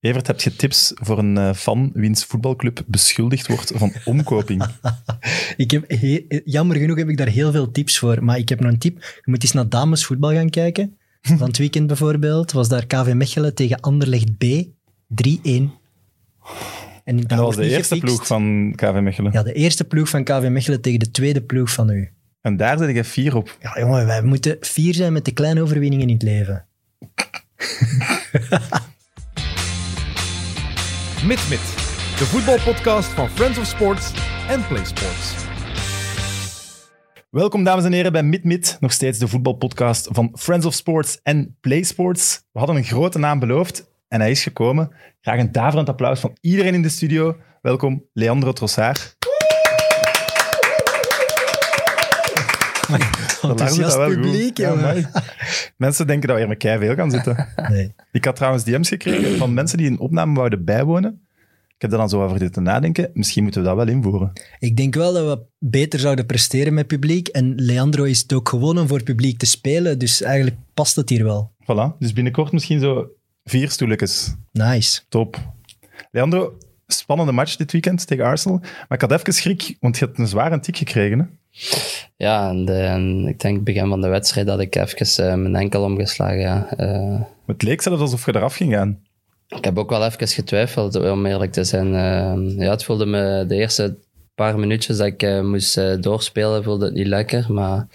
Evert, heb je tips voor een eh, fan wiens voetbalclub beschuldigd wordt van omkoping? ik heb he- jammer genoeg heb ik daar heel veel tips voor. Maar ik heb nog een tip. Je moet eens naar damesvoetbal gaan kijken. Van het weekend bijvoorbeeld was daar KV Mechelen tegen Anderlecht B 3-1. En, En dat was de eerste ploeg van KV Mechelen. Ja, de eerste ploeg van KV Mechelen tegen de tweede ploeg van u. En daar zit je vier op. Ja, jongen, wij moeten vier zijn met de kleine overwinningen in het leven. Mit Mit, de voetbalpodcast van Friends of Sports en Play Sports. Welkom, dames en heren, bij Mid Mid. Nog steeds de voetbalpodcast van Friends of Sports en Play Sports. We hadden een grote naam beloofd en hij is gekomen. Graag een daverend applaus van iedereen in de studio. Welkom, Leandro Trossard. Enthousiast wel publiek, Ja. Mensen denken dat we hier met veel gaan zitten. Nee. Ik had trouwens DM's gekregen van mensen die een opname wouden bijwonen. Ik heb er dan zo over dit te nadenken. Misschien moeten we dat wel invoeren. Ik denk wel dat we beter zouden presteren met publiek. En Leandro is het ook gewoon om voor publiek te spelen. Dus eigenlijk past het hier wel. Voilà. Dus binnenkort misschien zo vier stoeltjes. Nice. Top. Leandro, spannende match dit weekend tegen Arsenal. Maar ik had even schrik, want je hebt een zware tik gekregen. Hè? Ja, en, de, en ik denk begin van de wedstrijd dat ik even eh, mijn enkel omgeslagen. Ja. Eh, Het leek zelfs alsof je eraf ging gaan. ik heb ook wel even getwijfeld, om eerlijk te zijn. Eh, ja, het voelde me de eerste paar minuutjes dat ik eh, moest eh, doorspelen, voelde het niet lekker. Maar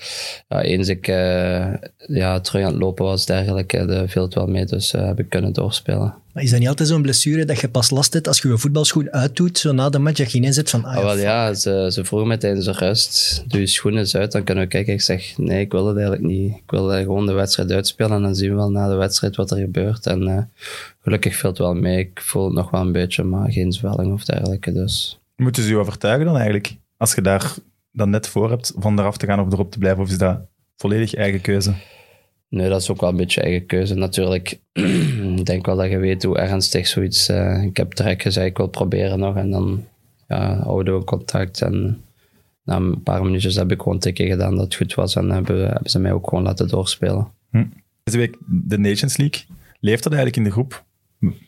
ja, eens ik eh, ja, terug aan het lopen was, dergelijke, viel het wel mee. Dus heb ik kunnen doorspelen. Maar is dat niet altijd zo'n blessure dat je pas last hebt als je je voetbalschoen uitdoet, zo na de match, dat je hebt van, ah, Ah, wel, ja, ze, ze vroegen mij tijdens de rust, doe je schoenen eens uit, dan kunnen we kijken. Ik zeg, nee, ik wil het eigenlijk niet. Ik wil gewoon de wedstrijd uitspelen en dan zien we wel na de wedstrijd wat er gebeurt. En gelukkig viel het wel mee. Ik voel het nog wel een beetje, maar geen zwelling of dergelijke. Dus Moeten ze je overtuigen dan eigenlijk? Als je daar dan net voor hebt van eraf te gaan of erop te blijven, of is dat volledig eigen keuze? nee, dat is ook wel een beetje eigen keuze natuurlijk. ik denk wel dat je weet hoe ernstig zoiets... eh, ik heb direct gezegd, ik wil proberen nog. En dan ja, houden we contact en... Na een paar minuutjes heb ik gewoon tikken gedaan dat het goed was en hebben, hebben ze mij ook gewoon laten doorspelen. Deze week de Nations League. Leeft dat eigenlijk in de groep?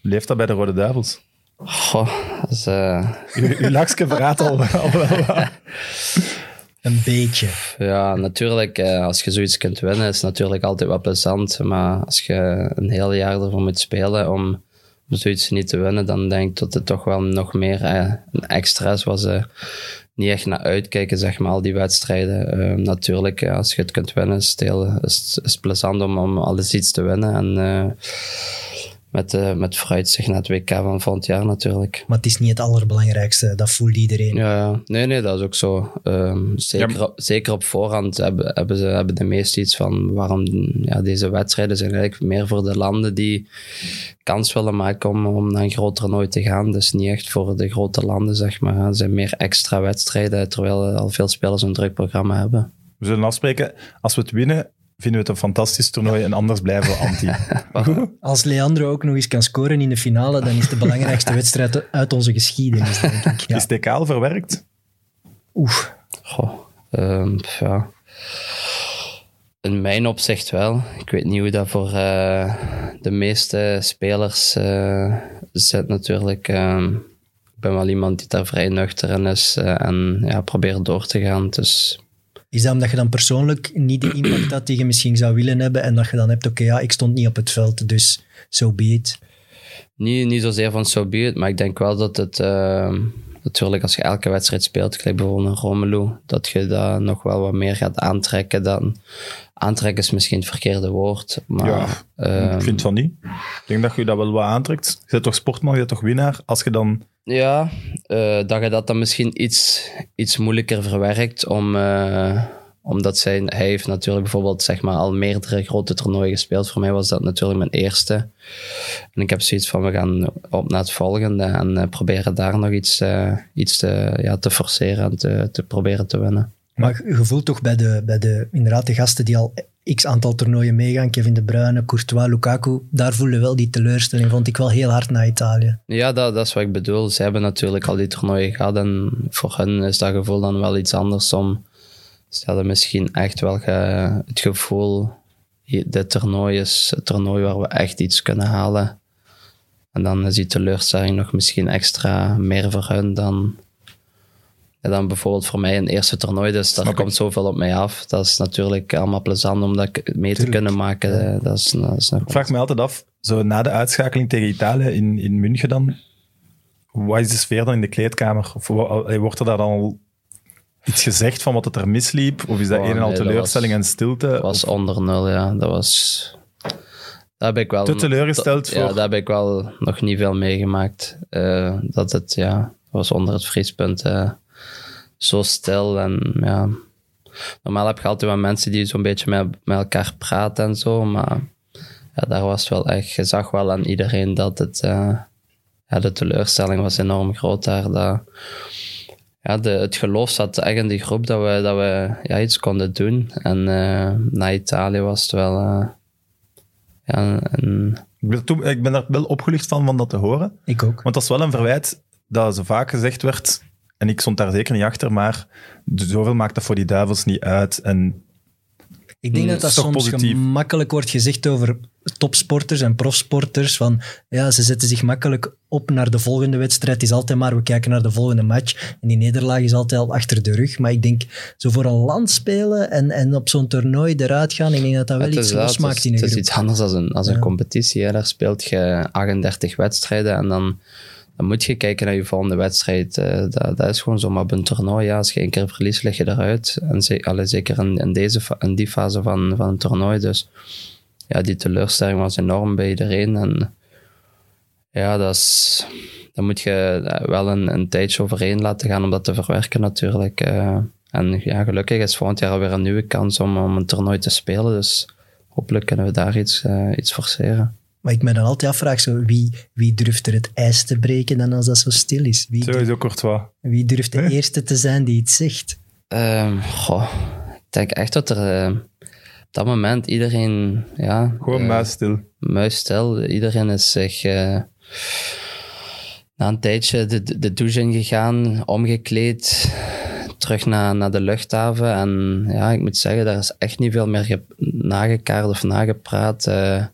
Leeft dat bij de Rode Duivels? Goh, dat is, eh, Uw, verraadt al, al wel wat. een beetje. ja, natuurlijk, eh, als je zoiets kunt winnen, is het natuurlijk altijd wel plezant. Maar als je een heel jaar ervoor moet spelen om, om zoiets niet te winnen, dan denk ik dat het toch wel nog meer eh, een extra is. Was eh, niet echt naar uitkijken, zeg maar, al die wedstrijden. Eh, natuurlijk, als je het kunt winnen, is het, heel, is, is plezant om, om alles iets te winnen. En met, eh, met vooruitzicht naar het WK van volgend jaar natuurlijk. Maar het is niet het allerbelangrijkste, dat voelt iedereen. Ja, ja. nee, nee, dat is ook zo. Ehm, zeker, Ja, maar- op, zeker op voorhand hebben, hebben, ze, hebben de meesten iets van waarom ja, deze wedstrijden zijn eigenlijk meer voor de landen die kans willen maken om, om naar een groot toernooi te gaan. Dus niet echt voor de grote landen, zeg maar. Het zijn meer extra wedstrijden, terwijl al veel spelers een druk programma hebben. We zullen afspreken, als we het winnen, vinden we het een fantastisch toernooi en anders blijven we anti. Als Leandro ook nog eens kan scoren in de finale, dan is het de belangrijkste wedstrijd uit onze geschiedenis, denk ik. Ja. Is TK al verwerkt? Oef. Goh, ehm, ja. In mijn opzicht wel. Ik weet niet hoe dat voor eh, de meeste spelers eh, zit natuurlijk. Ehm, ik ben wel iemand die daar vrij nuchter in is eh, en ja, probeert door te gaan. Dus Is dat omdat je dan persoonlijk niet de impact had die je misschien zou willen hebben en dat je dan hebt, oké, ja, ik stond niet op het veld, dus so be it. niet, niet zozeer van so be it, maar ik denk wel dat het... ehm, natuurlijk, als je elke wedstrijd speelt, gelijk bijvoorbeeld een Romelu, dat je dat nog wel wat meer gaat aantrekken dan... Aantrekken is misschien het verkeerde woord, maar... Ja, ehm, ik vind van niet. Ik denk dat je dat wel wat aantrekt. Je bent toch sportman, je bent toch winnaar? Als je dan... Ja, eh, dat je dat dan misschien iets, iets moeilijker verwerkt, om, eh, omdat zij, hij heeft natuurlijk bijvoorbeeld zeg maar, al meerdere grote toernooien gespeeld. Voor mij was dat natuurlijk mijn eerste. En ik heb zoiets van, we gaan op naar het volgende en eh, proberen daar nog iets, iets te, ja, te forceren en te, te proberen te winnen. Maar je voelt toch bij de, bij de, inderdaad, de gasten die al x aantal toernooien meegaan, Kevin De Bruyne, Courtois, Lukaku, daar voelde wel die teleurstelling, vond ik wel heel hard na Italië. Ja, dat, dat is wat ik bedoel. Ze hebben natuurlijk al die toernooien gehad en voor hen is dat gevoel dan wel iets anders om... Ze hadden misschien echt wel het gevoel, dit toernooi is het toernooi waar we echt iets kunnen halen. En dan is die teleurstelling nog misschien extra meer voor hun dan, ja, dan bijvoorbeeld voor mij een eerste toernooi. Dus daar komt zoveel op mij af. Dat is natuurlijk allemaal plezant om dat mee te kunnen maken. Eh, Dat is, dat is nog Ik vraag me altijd af, zo na de uitschakeling tegen Italië in, in München dan, wat is de sfeer dan in de kleedkamer? Of wordt er daar dan al iets gezegd van wat het er misliep? Of is dat Oh, een en al nee, dat teleurstelling was- en stilte? Het was onder nul, ja. Dat was... Daar heb ik wel... Te teleurgesteld Ja, voor- daar heb ik wel nog niet veel meegemaakt. Eh, dat het, ja... was onder het vriespunt eh, zo stil en ja... Normaal heb je altijd wel mensen die zo'n beetje met, met elkaar praten en zo, maar ja, daar was het wel echt... Je zag wel aan iedereen dat het... eh, ja, de teleurstelling was enorm groot daar. Dat, ja, de, het geloof zat echt in die groep dat we, dat we ja, iets konden doen. En eh, na Italië was het wel... eh, ja, een, Ik ben, toen- ik ben er wel opgelucht van, van dat te horen. Ik ook. Want dat is wel een verwijt dat zo vaak gezegd werd, en ik stond daar zeker niet achter, maar zoveel maakt dat voor die duivels niet uit. En Ik denk Mm, dat dat soms positief. gemakkelijk wordt gezegd over topsporters en profsporters. Van ja, ze zetten zich makkelijk op naar de volgende wedstrijd. Het is altijd maar, we kijken naar de volgende match. En die nederlaag is altijd al achter de rug. Maar ik denk, zo voor een land spelen en, en op zo'n toernooi eruit gaan, ik denk dat dat wel het iets is, wel- het losmaakt is, in een het is groep. iets anders dan een, als een Ja. competitie. Hè. Daar speelt je 38 wedstrijden en dan, dan moet je kijken naar je volgende wedstrijd. Eh, dat, dat is gewoon zo. Maar op een toernooi, ja, als je één keer verliest, lig je eruit. En ze, allee, zeker in, in, deze, in die fase van, van een toernooi. Dus ja, die teleurstelling was enorm bij iedereen. En ja, dat is, daar moet je eh, wel een, een tijdje overheen laten gaan om dat te verwerken natuurlijk. Eh, en ja, gelukkig is volgend jaar alweer een nieuwe kans om, om een toernooi te spelen. Dus hopelijk kunnen we daar iets, iets forceren. Maar ik me dan altijd afvraag, zo, wie, wie durft er het ijs te breken dan als dat zo stil is? Wie, sowieso Courtois. wie durft de Hè? eerste te zijn die het zegt? Ehm, goh, ik denk echt dat er eh, op dat moment iedereen... Ja, Gewoon eh, muisstil. muisstil. Iedereen is zich eh, na een tijdje de, de, de douche ingegaan, omgekleed, terug naar, naar de luchthaven. En ja, ik moet zeggen, daar is echt niet veel meer ge- nagekaart of nagepraat. eh,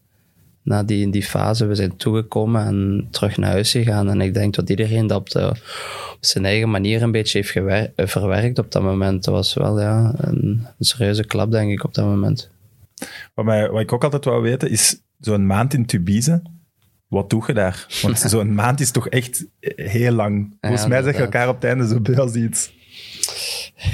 na die, die fase, we zijn toegekomen en terug naar huis gegaan. En ik denk dat iedereen dat op, de, op zijn eigen manier een beetje heeft gewer- eh, verwerkt op dat moment. Dat was wel ja, een, een serieuze klap, denk ik, op dat moment. Wat, mij, wat ik ook altijd wou weten, is zo'n maand in Tubize, wat doe je daar? Want zo'n maand is toch echt heel lang. Volgens Ja, mij zeg je inderdaad. elkaar op het einde zo bij als iets.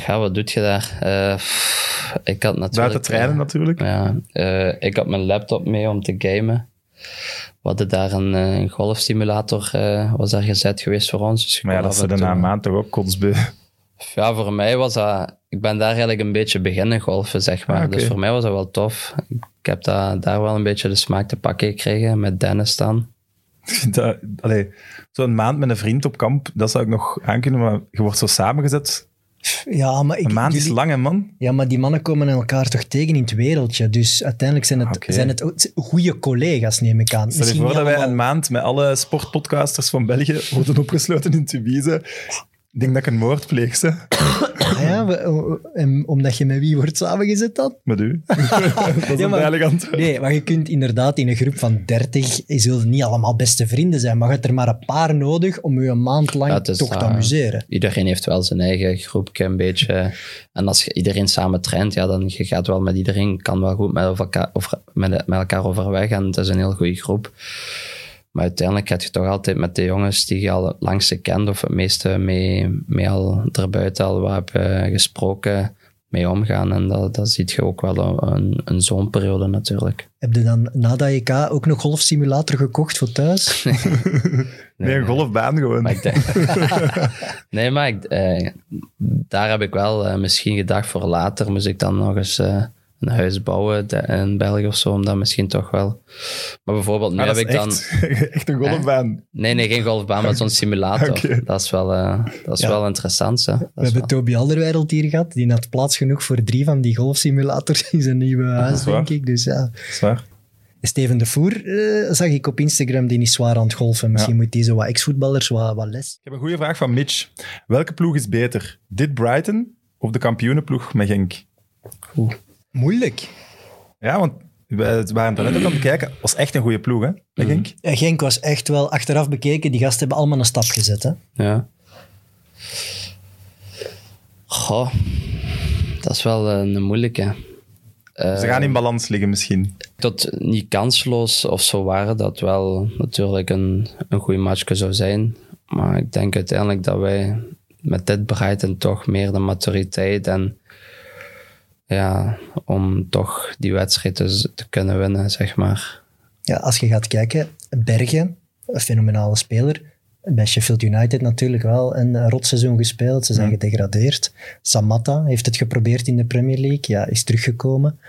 Ja, wat doet je daar? Eh, pff, ik had natuurlijk... Buiten trainen eh, natuurlijk. Ja, eh, ik had mijn laptop mee om te gamen. We hadden daar een, eh, een golfstimulator eh, was daar gezet geweest voor ons. Dus Maar ja, dat af is en er na toe- een maand toch ook kotsbeu. Ja, voor mij was dat... Ik ben daar eigenlijk een beetje beginnen golfen, zeg maar. Ah. Dus voor mij was dat wel tof. Ik heb daar, daar wel een beetje de smaak te pakken gekregen met Dennis dan. Zo'n maand met een vriend op kamp, dat zou ik nog aankunnen, maar je wordt zo samengezet. Ja, maar ik, Een maand is jullie- lang, hè, man. Ja, maar die mannen komen elkaar toch tegen in het wereldje. Dus uiteindelijk zijn het, zijn het goede collega's, neem ik aan. Stel je voor dat wij een maand met alle sportpodcasters van België worden opgesloten in Tubize. Ik denk dat ik een moord pleeg, ze. Ah ja, we- en omdat je met wie wordt samengezet dan? Met u. dat is een maar- duidelijk antwoord. Nee, maar je kunt inderdaad in een groep van 30, je zult niet allemaal beste vrienden zijn, maar je hebt er maar een paar nodig om je een maand lang Ja, het is, toch te eh, amuseren. Iedereen heeft wel zijn eigen groepje een beetje. En als je iedereen samen traint, ja, dan je gaat wel met iedereen, kan wel goed met elkaar, over, met, met elkaar overweg. En het is een heel goede groep. Maar uiteindelijk heb je toch altijd met de jongens die je al het langste kent, of het meeste mee, mee al erbuiten al wat hebt gesproken, mee omgaan. En dat, dat ziet je ook wel een, een zo'n periode natuurlijk. Heb je dan na dat EK ook nog golfsimulator gekocht voor thuis? Nee, een golfbaan gewoon. Maar ik denk... nee, maar ik, eh, daar heb ik wel eh, misschien gedacht voor later. Moest ik dan nog eens eh, een huis bouwen in België of zo, om dat misschien toch wel. Maar bijvoorbeeld, nu Maar heb ik dan. echt, echt een golfbaan. Nee, nee, geen golfbaan, maar zo'n simulator. Dat is wel, eh, dat is Ja. wel interessant. Hè. Dat We is hebben wel- Toby Alderweireld hier gehad. Die had plaats genoeg voor drie van die golfsimulators in zijn nieuwe huis, is waar. denk ik. Dus ja. Dat is waar. Steven de Voer eh, zag ik op Instagram, die is zwaar aan het golfen. Misschien moet die zo wat ex-voetballers wat, wat les. Ik heb een goede vraag van Mitch. Welke ploeg is beter? Dit Brighton of de kampioenenploeg met Genk? Moeilijk. Ja, want We waren er net ook aan het kijken. was echt een goede ploeg, hè? Dat Mhm. Genk. Ja, Genk was echt wel achteraf bekeken. Die gasten hebben allemaal een stap gezet. Hè? Ja. Goh, dat is wel eh, een moeilijke. Eh, Ze gaan in balans liggen misschien. tot niet kansloos of zo waren, dat wel natuurlijk een, een goede matchje zou zijn. Maar ik denk uiteindelijk dat wij met dit Brighton toch meer de maturiteit en ja, om toch die wedstrijd dus te kunnen winnen, zeg maar. Ja, als je gaat kijken, Bergen, een fenomenale speler. Bij Sheffield United natuurlijk wel een rotseizoen gespeeld. Ze zijn gedegradeerd. Samatta heeft het geprobeerd in de Premier League. Ja, is teruggekomen.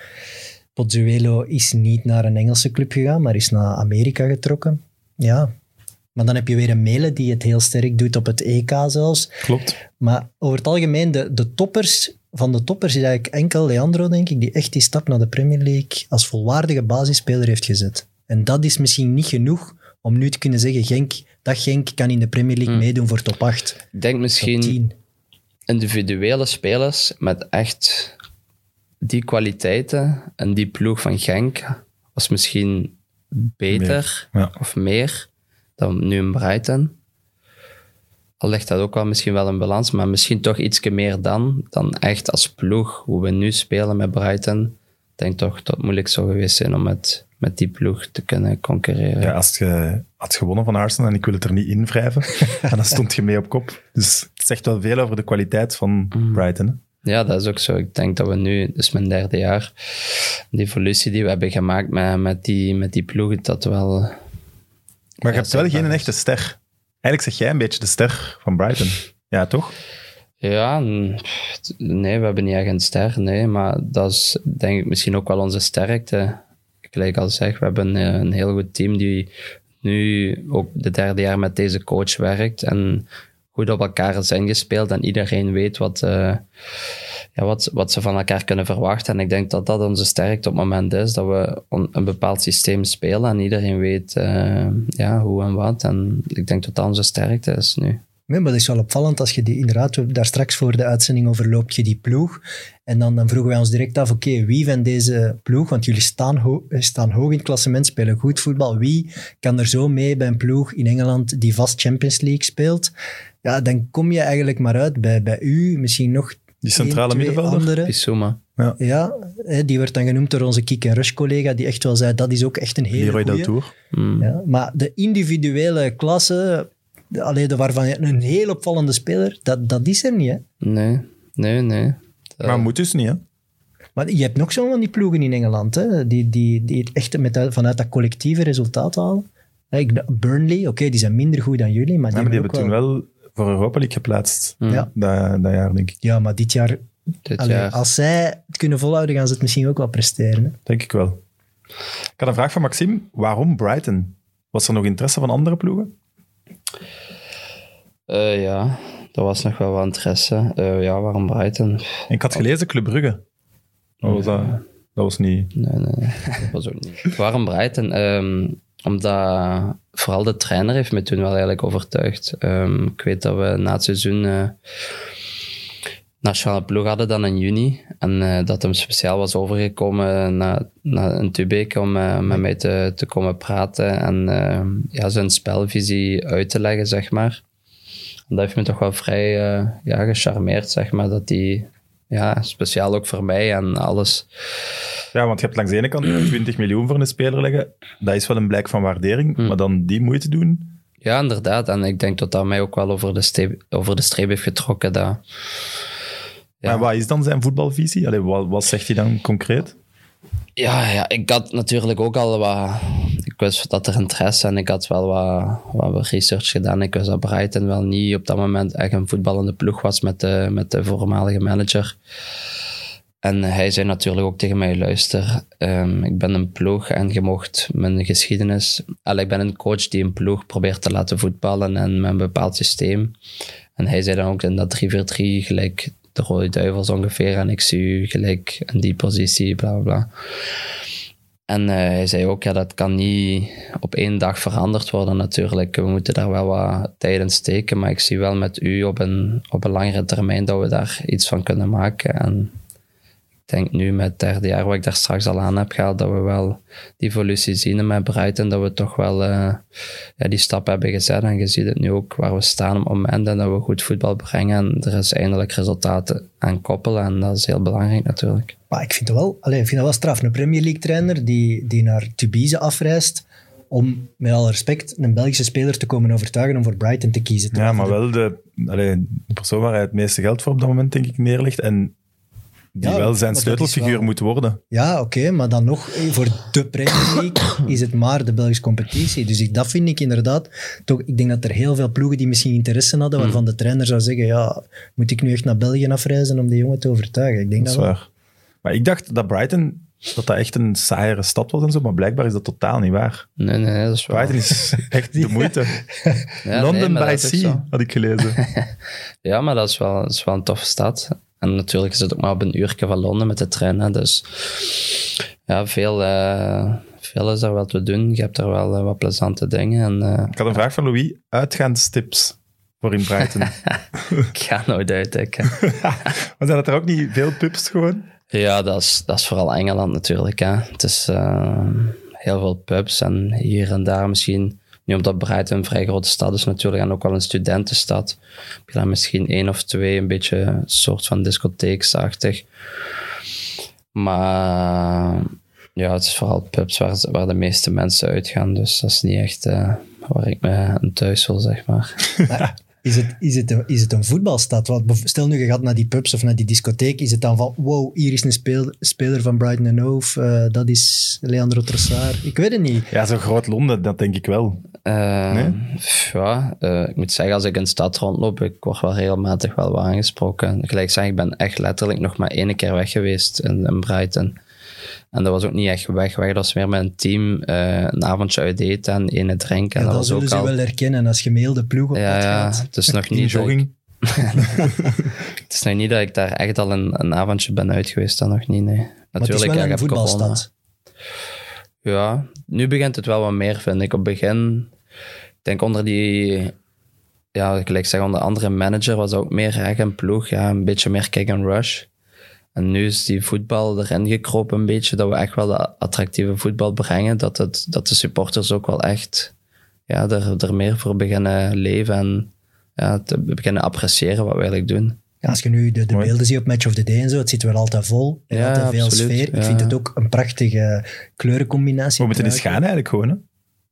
Pozzuelo is niet naar een Engelse club gegaan, maar is naar Amerika getrokken. Ja, maar dan heb je weer een Mele die het heel sterk doet op het EK zelfs. Klopt. Maar over het algemeen, de, de toppers van de toppers is eigenlijk enkel Leandro, denk ik, die echt die stap naar de Premier League als volwaardige basisspeler heeft gezet. En dat is misschien niet genoeg om nu te kunnen zeggen, Genk, dat Genk kan in de Premier League meedoen voor top 8, Ik denk misschien 10. individuele spelers met echt die kwaliteiten en die ploeg van Genk was misschien beter Meer, ja. of meer dan nu in Brighton. Al ligt dat ook wel misschien wel in balans, maar misschien toch iets meer dan, dan echt als ploeg, hoe we nu spelen met Brighton. Ik denk toch dat het moeilijk zou geweest zijn om met, met die ploeg te kunnen concurreren. Ja, als je had gewonnen van Arsenal en ik wil het er niet in wrijven, en dan stond je mee op kop. Dus het zegt wel veel over de kwaliteit van Mm. Brighton. hè. Ja, dat is ook zo. Ik denk dat we nu, dus mijn derde jaar, die evolutie die we hebben gemaakt met, met, die, met die ploeg, dat wel... Maar je hebt wel geen echte ster. Eigenlijk zeg jij een beetje de ster van Brighton. Ja, toch? Ja, nee, we hebben niet echt een ster, nee, maar dat is denk ik misschien ook wel onze sterkte. Gelijk al zeg, we hebben een, een heel goed team die nu ook de derde jaar met deze coach werkt en goed op elkaar is ingespeeld en iedereen weet wat, eh, ja, wat, wat ze van elkaar kunnen verwachten. En ik denk dat dat onze sterkte op het moment is, dat we een bepaald systeem spelen en iedereen weet eh, ja, hoe en wat. En ik denk dat dat onze sterkte is nu. Maar dat is wel opvallend als je die, inderdaad, daar straks voor de uitzending over loopt je die ploeg. En dan, dan vroegen wij ons direct af, oké, wie van deze ploeg, want jullie staan, staan hoog in het klassement, spelen goed voetbal, wie kan er zo mee bij een ploeg in Engeland die vast Champions League speelt? Ja, dan kom je eigenlijk maar uit bij, bij u, misschien nog Die centrale middenvelder. Bissouma. Ja, hè, die werd dan genoemd door onze Kick en Rush collega, die echt wel zei, dat is ook echt een hele Leroy Del goeie. Tour. Mm. Ja, maar de individuele klasse, de, allee, de waarvan je een heel opvallende speler, dat, dat is er niet. Hè? Nee, nee, nee. Maar moet dus niet, hè? Maar je hebt nog zo'n van die ploegen in Engeland, hè, die, die, die het echt met, vanuit dat collectieve resultaat halen. Burnley, oké, die zijn minder goed dan jullie, maar die, Ja, maar die hebben hebben ook toen wel voor Europa League geplaatst. Ja. Dat, dat jaar, denk ik. Ja, maar dit jaar, Dit allee, jaar. als zij het kunnen volhouden, gaan ze het misschien ook wel presteren. Hè? Denk ik wel. Ik had een vraag van Maxime. Waarom Brighton? Was er nog interesse van andere ploegen? Eh, ja, dat was nog wel wat interesse. Eh, ja, waarom Brighton? En ik had gelezen Club Brugge. Dat was, dat, dat was niet... Nee, nee, nee, dat was ook niet. Waarom Brighton? Ehm, omdat vooral de trainer heeft me toen wel eigenlijk overtuigd. Ehm, ik weet dat we na het seizoen eh nationale ploeg hadden dan in juni. En eh, dat hem speciaal was overgekomen naar, naar een Tubeek om eh, met mij te, te komen praten en eh, ja, zijn spelvisie uit te leggen, zeg maar. En dat heeft me toch wel vrij ja, gecharmeerd, zeg maar, dat die... Ja, speciaal ook voor mij en alles. Ja, want je hebt langs de ene kant 20 miljoen voor een speler leggen. Dat is wel een blijk van waardering. Hm. Maar dan die moeite doen... Ja, inderdaad. En ik denk dat dat mij ook wel over de, streep, over de streep heeft getrokken. Dat, ja. Maar wat is dan zijn voetbalvisie? Allee, wat, wat zegt hij dan concreet? Ja, ja, ik had natuurlijk ook al wat... Ik wist dat er interesse en ik had wel wat, wat research gedaan. Ik wist dat Brighton wel niet op dat moment echt een voetballende ploeg was met de, met de voormalige manager. En hij zei natuurlijk ook tegen mij, luister, ehm, ik ben een ploeg en je mocht mijn geschiedenis... Allee, ik ben een coach die een ploeg probeert te laten voetballen en met een bepaald systeem. En hij zei dan ook in dat 3-4-3 gelijk de Rode Duivels ongeveer en ik zie u gelijk in die positie, bla bla bla. En eh, hij zei ook, ja, dat kan niet op één dag veranderd worden natuurlijk. We moeten daar wel wat tijd in steken, maar ik zie wel met u op een, op een langere termijn dat we daar iets van kunnen maken. En denk nu met het derde jaar, wat ik daar straks al aan heb gehaald, dat we wel die evolutie zien met Brighton, dat we toch wel eh, ja, die stap hebben gezet. En je ziet het nu ook waar we staan op het moment en dat we goed voetbal brengen. En er is eindelijk resultaten aan koppelen en dat is heel belangrijk natuurlijk. Maar ik vind het wel, alleen, ik vind dat wel straf. Een Premier League trainer die, die naar Tubize afreist om, met alle respect, een Belgische speler te komen overtuigen om voor Brighton te kiezen. Ja, maar wel de, allee, de persoon waar hij het meeste geld voor op dat moment, denk ik, neerlegt. En die Ja, wel zijn sleutelfiguur wel- moet worden. Ja, oké, maar dan nog, eh, voor de Premier League is het maar de Belgische competitie. Dus ik, dat vind ik inderdaad, toch, ik denk dat er heel veel ploegen die misschien interesse hadden, Hmm. waarvan de trainer zou zeggen, ja, moet ik nu echt naar België afreizen om die jongen te overtuigen? Ik denk Dat dat, is waar. Maar ik dacht dat Brighton dat dat echt een saaiere stad was en zo, maar blijkbaar is dat totaal niet waar. Nee, nee, dat is wel... Brighton is echt de moeite. Ja, London nee, by Sea, had ik gelezen. Ja, maar dat is wel, dat is wel een toffe stad. En natuurlijk is het ook maar op een uurtje van Londen met de trein. Hè. Dus ja, veel, eh, veel is er wel te doen. Je hebt er wel eh, wat plezante dingen. En eh, Ik had een vraag van Louis. Uitgaanstips voor in Brighton. ik ga nooit uitdekken. maar zijn dat er ook niet veel pubs gewoon? Ja, dat is, dat is vooral Engeland natuurlijk. Hè. Het is heel veel pubs en hier en daar misschien. Nu omdat Brighton een vrij grote stad is natuurlijk en ook wel een studentenstad. Heb je daar misschien één of twee een beetje een soort van discotheeksachtig. Maar ja, het is vooral pubs waar, waar de meeste mensen uitgaan. Dus dat is niet echt eh, waar ik me aan thuis wil, zeg maar. Is het, is, het een, is het een voetbalstad? Want stel nu, je gaat naar die pubs of naar die discotheek, is het dan van, wow, hier is een speel, speler van Brighton and Hove, eh, dat is Leandro Trossard. Ik weet het niet. Ja, zo groot Londen, dat denk ik wel. Eh, Nee? pff, Ja, eh, ik moet zeggen, als ik in de stad rondloop, ik word wel regelmatig wel wat aangesproken. Gelijk zeg, ik ben echt letterlijk nog maar één keer weg geweest in, in Brighton. En dat was ook niet echt weg, weg. Dat was meer met een team, eh, een avondje uit eten en ene drinken. Ja, en dat dat was zullen ook ze al... wel herkennen als je mail de ploeg op Ja, pad ja, gaat. het is nog niet dat ik, jogging. het is nog niet dat ik daar echt al een, een avondje ben uit geweest, dat nog niet, nee. Maar het is Natuurlijk, wel ja, een corona. Ja, nu begint het wel wat meer, vind ik. Op het begin, ik denk onder die, ja, gelijk zeg, onder andere manager was ook meer reg en ploeg. Ja, een beetje meer kick and rush. En nu is die voetbal erin gekropen een beetje, dat we echt wel de attractieve voetbal brengen. Dat, het, dat de supporters ook wel echt ja, er, er meer voor beginnen leven en ja, te beginnen appreciëren wat we eigenlijk doen. Als je nu de, beelden ziet op Match of the Day en zo, het zit wel altijd vol. Ja, altijd veel absoluut, sfeer. Ik vind het ook een prachtige kleurencombinatie. We moeten eens gaan eigenlijk gewoon. Hè?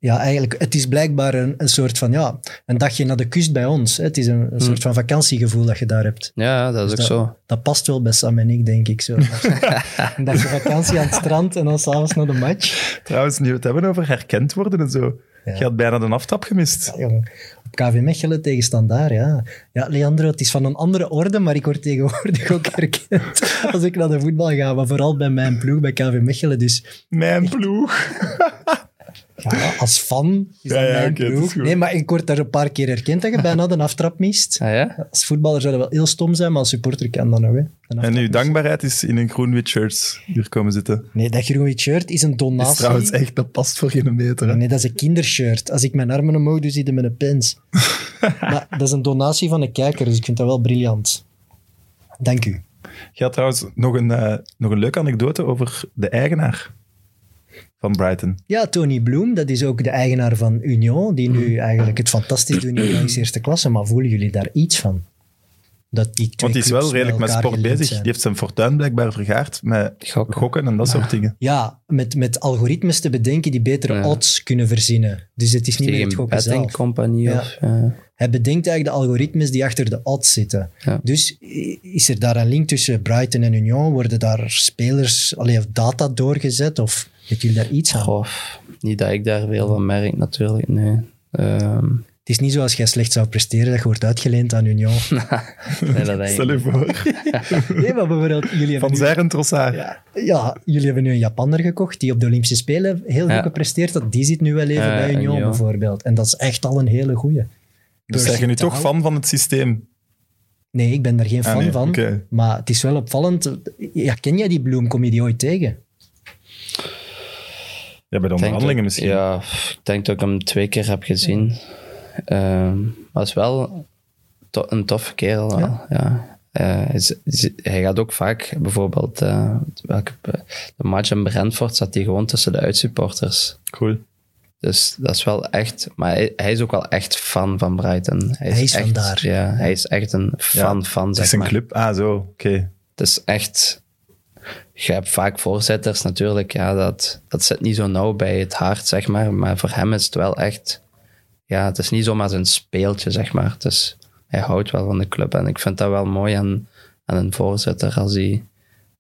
Ja, eigenlijk, het is blijkbaar een, een soort van, ja, een dagje naar de kust bij ons. hè. Het is een, een soort van vakantiegevoel dat je daar hebt. Ja, dat is ook dat, zo. dat past wel bij Sam en ik, denk ik. Zo. een dagje vakantie aan het strand en dan s'avonds naar de match. Trouwens, nu we het hebben over herkend worden en zo. Ja. Je had bijna de aftrap gemist. Ja, jongen. KV Mechelen tegen Standaard, ja. Ja, Leandro, het is van een andere orde, maar ik word tegenwoordig ook herkend als ik naar de voetbal ga. Maar vooral bij mijn ploeg, bij KV Mechelen. Dus Mijn ploeg. Ja, als fan is Ja, dat ja, mijn ploeg. goed. Nee, maar ik word daar een paar keer herkend dat je bijna de aftrap mist. Ah, ja? Als voetballer zou dat wel heel stom zijn, maar als supporter kan dat nog. Hè. En uw dankbaarheid is in een groen-wit shirt hier komen zitten. Nee, dat groene shirt is een donatie. is trouwens echt, dat past voor geen meter. Hè? Nee, dat is een kindershirt. Als ik mijn armen omhoog doe, zie je met een pens. maar dat is een donatie van een kijker, dus ik vind dat wel briljant. Dank u. Je had trouwens nog een, eh, nog een leuke anekdote over de eigenaar van Brighton. Ja, Tony Bloem, dat is ook de eigenaar van Union, die nu eigenlijk het fantastisch doet in de eerste klasse. Maar voelen jullie daar iets van? Dat die twee Want die is wel redelijk met sport bezig. zijn. Die heeft zijn fortuin blijkbaar vergaard met Gokken. gokken en dat soort dingen. Ja, met, met algoritmes te bedenken die betere Ja. odds kunnen verzinnen. Dus het is niet meer het gokken zelf. compagnie Ja. of... ja. Hij bedenkt eigenlijk de algoritmes die achter de odds zitten. Ja. Dus is er daar een link tussen Brighton en Union? Worden daar spelers, allee, of data doorgezet? Of weet jullie daar iets aan? Goh, niet dat ik daar veel van merk natuurlijk, nee. Ehm, Het is niet zoals jij slecht zou presteren dat je wordt uitgeleend aan Union. nee, dat denk ik Stel je voor. nee, maar bijvoorbeeld, jullie hebben, Van nu, Zeren Trossard. ja, ja, jullie hebben nu een Japanner gekocht die op de Olympische Spelen heel goed gepresteerd had. Die zit nu wel even Ja, bij Union Union. bijvoorbeeld. En dat is echt al een hele goeie. Dus zijn je nu toch fan van het systeem? Nee, ik ben daar geen Ah, fan nee, van. Maar het is wel opvallend. Ja, ken jij die Bloem? Kom je die ooit tegen? Ja, bij de onderhandelingen misschien. Ja, ik denk dat ik hem twee keer heb gezien. Ehm, maar het is wel to- een toffe kerel. wel, Ja. eh, hij, is- is- hij gaat ook vaak, bijvoorbeeld, eh, welke, de match in Brentford zat hij gewoon tussen de uitsupporters. Cool. Dus dat is wel echt, maar hij, hij is ook wel echt fan van Brighton. Hij is echt, daar. Ja, hij is echt een fan van, Het zeg is een maar. club. Ah, zo. Oké. Het is echt, je hebt vaak voorzitters natuurlijk, ja, dat, dat zit niet zo nauw bij het hart, zeg maar. Maar voor hem is het wel echt, ja, het is niet zomaar zijn speeltje, zeg maar. Het is, hij houdt wel van de club en ik vind dat wel mooi aan, aan een voorzitter als die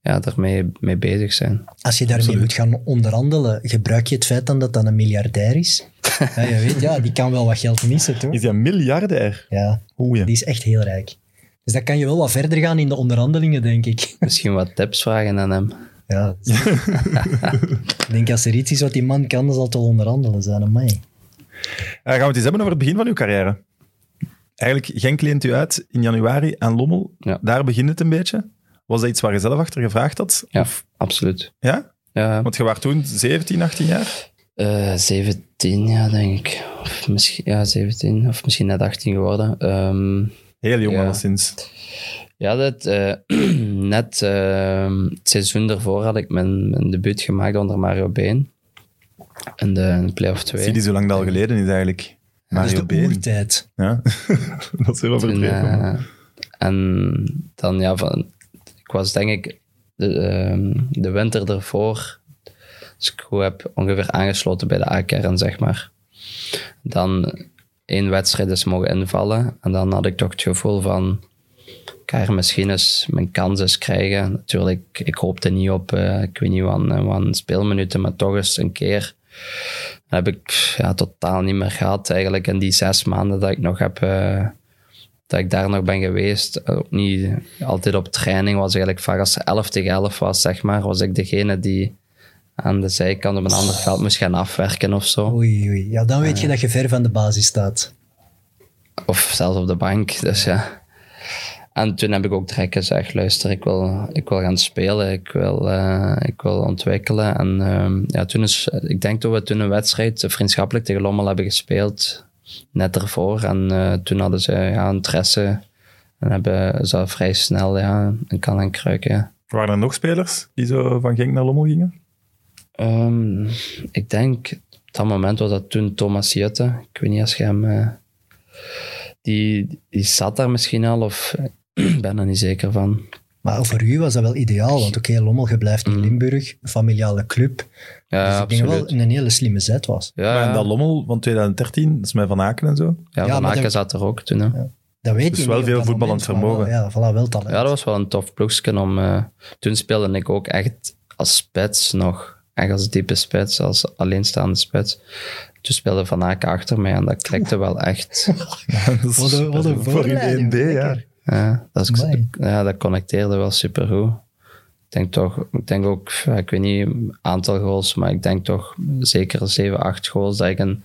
ja, ermee mee bezig zijn. Als je daarmee moet gaan onderhandelen, gebruik je het feit dan dat dat een miljardair is? ja, je weet, ja, die kan wel wat geld missen, toch? Is hij een miljardair? Ja, ja. die is echt heel rijk. Dus dan kan je wel wat verder gaan in de onderhandelingen, denk ik. Misschien wat tips vragen aan hem. Ja, dat ik denk als er iets is wat die man kan, dan zal het wel onderhandelen zijn. Amai. Eh, gaan we het eens hebben over het begin van uw carrière? Eigenlijk, Genk leent u uit in januari aan Lommel. Ja. Daar begint het een beetje. Was dat iets waar je zelf achter gevraagd had? Ja, absoluut. Ja? Ja, Want je was toen 17, 18 jaar? Eh 17, ja, denk ik. Of misschien, ja, 17, of misschien net 18 geworden. Ehm, Heel jong Ja. alleszins. ja, dat, eh, net ehm, het seizoen daarvoor had ik mijn, mijn debuut gemaakt onder Mario Been. In de, play-off 2. Zie die zo lang dat al geleden is eigenlijk. Dat Mario is de Been. oertijd. Ja. dat is heel overdreven. eh, en dan, ja, van, ik was denk ik de, ehm, de winter ervoor, dus ik goed heb ongeveer aangesloten bij de A-kern, zeg maar. Dan één wedstrijd is mogen invallen en dan had ik toch het gevoel van, ik ga er misschien eens mijn kans eens krijgen. Natuurlijk, ik hoopte niet op, eh, ik weet niet wat, wat speelminuten, maar toch eens een keer. Dat heb ik ja, totaal niet meer gehad eigenlijk in die zes maanden dat ik nog heb... eh, dat ik daar nog ben geweest. Ook niet altijd op training was eigenlijk vaak als het 11 tegen 11 was, zeg maar, was ik degene die aan de zijkant op een ander veld moest gaan afwerken of zo. Oei, oei. Ja, dan weet je dat je ver van de basis staat. Of zelfs op de bank, dus ja. En toen heb ik ook direct gezegd, luister, ik wil, ik wil gaan spelen, ik wil, eh, ik wil ontwikkelen. En ehm, ja, toen is, ik denk dat we toen een wedstrijd eh, vriendschappelijk tegen Lommel hebben gespeeld, net ervoor. En eh, toen hadden ze ja, interesse en hebben ze vrij snel ja, een kan en kruiken. Ja. Waren er nog spelers die zo van Genk naar Lommel gingen? Ehm, ik denk, op dat moment was dat toen Thomas Jutte. Ik weet niet als je hem... die, die zat daar misschien al, of ik ben er niet zeker van. Maar voor u was dat wel ideaal, want oké, Lommel, je blijft in Limburg, een familiale club. Ja, dus ik denk wel een hele slimme zet was. Ja, Maar ja. dat Lommel van 2013, dat is met Van Aken en zo. ja, Ja, Van Aken dat- zat er ook toen. Hè. Dat weet Dus je wel veel voetballend vermogen. wel- Ja, voilà, wel talent. Ja, dat was wel een tof ploegje om... eh, toen speelde ik ook echt als spits nog. Echt als diepe spits, als alleenstaande spits. Toen speelde Van Aken achter mij en dat klikte wel echt. Dat is- Wat een- wat een voor in voorleiding, 1B, ja. Ja, dat, is, ja, dat connecteerde wel supergoed. Ik denk toch, ik denk ook, ik weet niet aantal goals, maar ik denk toch zeker 7, 8 goals dat ik in,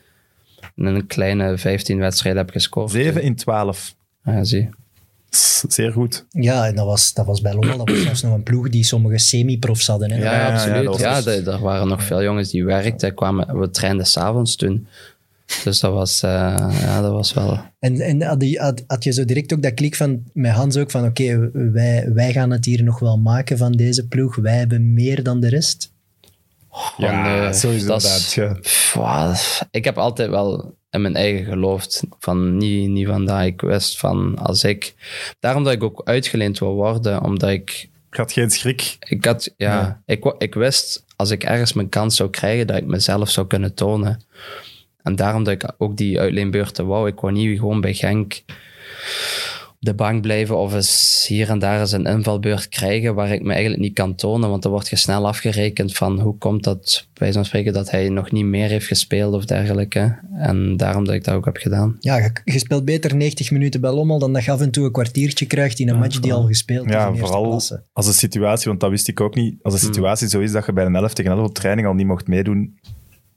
in een kleine 15 wedstrijden heb gescoord. 7 in 12. Ja, zie. Zeer goed. Ja, en dat was, dat was bij Lommel, dat was zelfs nog een ploeg die sommige semi-profs hadden. Hè. Ja, ja, ja, absoluut. Ja, dus- er waren nog veel jongens die werkten. Kwamen, we trainden s'avonds toen. Dus dat was, eh, ja, dat was wel... En, en had, je- had, had je zo direct ook dat klik van, met Hans ook van oké, wij, wij gaan het hier nog wel maken van deze ploeg. Wij hebben meer dan de rest. Van, eh, sowieso dat is- ja. Pff, wat, Ik heb altijd wel in mijn eigen geloofd. Van niet, niet van dat ik wist van als ik... Daarom dat ik ook uitgeleend wil worden, omdat ik... Ik had geen schrik. Ik, had, ja, Ja. Ik, ik wist als ik ergens mijn kans zou krijgen, dat ik mezelf zou kunnen tonen. En daarom dat ik ook die uitleenbeurten wou. Ik wou niet gewoon bij Genk op de bank blijven of eens hier en daar eens een invalbeurt krijgen waar ik me eigenlijk niet kan tonen. Want dan wordt je snel afgerekend van hoe komt dat, bij zo'n spreken, dat hij nog niet meer heeft gespeeld of dergelijke. En daarom dat ik dat ook heb gedaan. Ja, je, je speelt beter 90 minuten bij Lommel dan dat je af en toe een kwartiertje krijgt in een match die al gespeeld is Ja, in eerste vooral klasse. als de situatie, want dat wist ik ook niet. Als de situatie zo is dat je bij een 11 tegen 11 op training al niet mocht meedoen,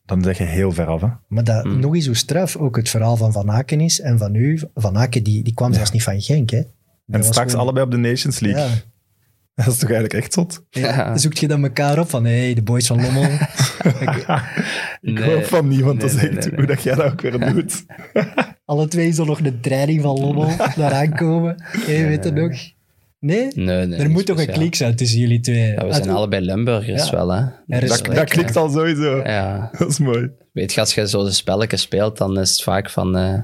dan zeg je heel ver af. Hè? Maar dat, Hmm. nog eens hoe straf ook het verhaal van Van Aken is en van u. Van Aken, die, die kwam zelfs niet van Genk, hè? En straks allebei op de Nations League. Ja. Dat is toch eigenlijk echt zot? Ja. Zoekt je dan elkaar op van, hé, hey, de boys van Lommel. Ik Nee. hoop van niemand Nee, te zeggen nee, nee. hoe dat jij dat ook weer doet. Alle twee zo nog de training van Lommel daar aankomen. Hé, weet je nog? Nee? Nee, nee. er moet toch een speciaal. klik zijn tussen jullie twee. Ja, we zijn allebei Limburgers Ja. wel, hè. Is- Dat, klikt eh, al sowieso. Ja. Dat is mooi. Weet je, als je zo de spelletjes speelt, dan is het vaak van eh,